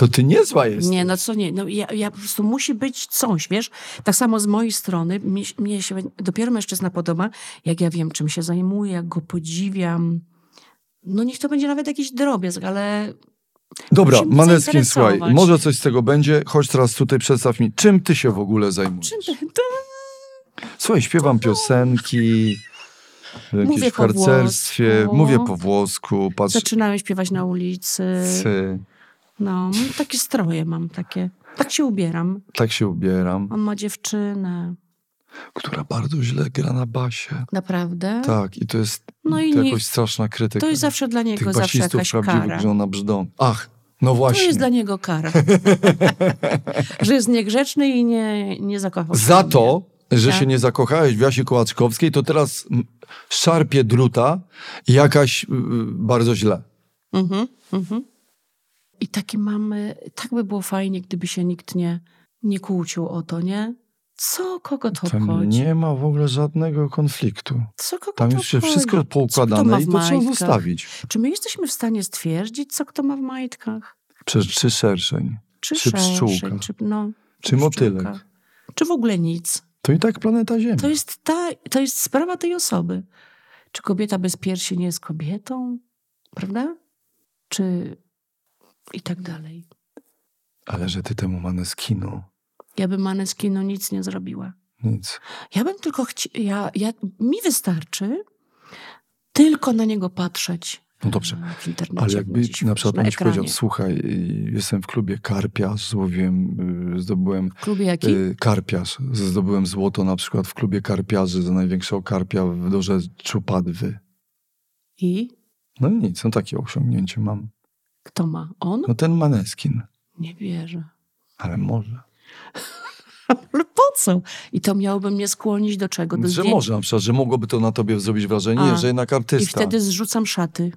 To ty niezła jest. Nie, no co nie, no ja, ja po prostu musi być coś, wiesz? Tak samo z mojej strony, mnie, mnie się dopiero mężczyzna podoba, jak ja wiem, czym się zajmuje, jak go podziwiam. No niech to będzie nawet jakiś drobiazg, ale Dobra, Maneskin, słuchaj, może coś z tego będzie. Chodź teraz tutaj, przedstaw mi, czym ty się w ogóle zajmujesz? czym to... Słuchaj, śpiewam piosenki, jakieś Mówię w po harcerstwie, włosku. mówię po włosku, patrz, Zaczynałem śpiewać na ulicy. cy, No, takie stroje mam, takie. Tak się ubieram. tak się ubieram, On ma dziewczynę. która bardzo źle gra na basie. Naprawdę? Tak, i to jest No i to nie- jakoś straszna krytyka. To jest zawsze dla Tych niego zawsze basistów jakaś kara. że ona brzdą. Ach, no To właśnie. jest dla niego kara. [laughs] że jest niegrzeczny i nie, nie zakochał się Za to, że Tak. się nie zakochałeś w Jasie Kołaczkowskiej, to teraz szarpie druta i jakaś y, y, bardzo źle. Mhm, mhm. I takie mamy, tak by było fajnie, gdyby się nikt nie, nie kłócił o to, nie? Co, kogo to Tam obchodzi? nie ma w ogóle żadnego konfliktu. Co, kogo Tam to się obchodzi? wszystko poukładane i to trzeba zostawić. Czy my jesteśmy w stanie stwierdzić, co kto ma w majtkach? Czy, czy szerszeń, Czy, Czy pszczółka? Czy, no, czy motylek. pszczółka? Czy w ogóle nic? To i tak planeta Ziemia. To jest, ta, to jest sprawa tej osoby. Czy kobieta bez piersi nie jest kobietą? Prawda? Czy i tak dalej. Ale że ty temu Maneskinu Ja bym Maneskinu nic nie zrobiła. nic. Ja bym tylko chciała, ja, ja, mi wystarczy tylko na niego patrzeć. No dobrze. e, W internecie. Ale jakby gdzieś, na przykład na powiedział, ekranie. słuchaj, jestem w klubie Karpiarz, złowiłem, y, zdobyłem W klubie jaki? y, Karpiarz, zdobyłem złoto na przykład w klubie Karpiarzy za największego karpia w dorzeczu Padwy. I No nic, no takie osiągnięcie mam. Kto ma? On? No ten Maneskin, Nie wierzę. ale może. Ale po co? I to miałoby mnie skłonić do czego? Do Że zdjęcia. może na przykład, że mogłoby to na tobie zrobić wrażenie, A, że jednak artysta. I wtedy zrzucam szaty.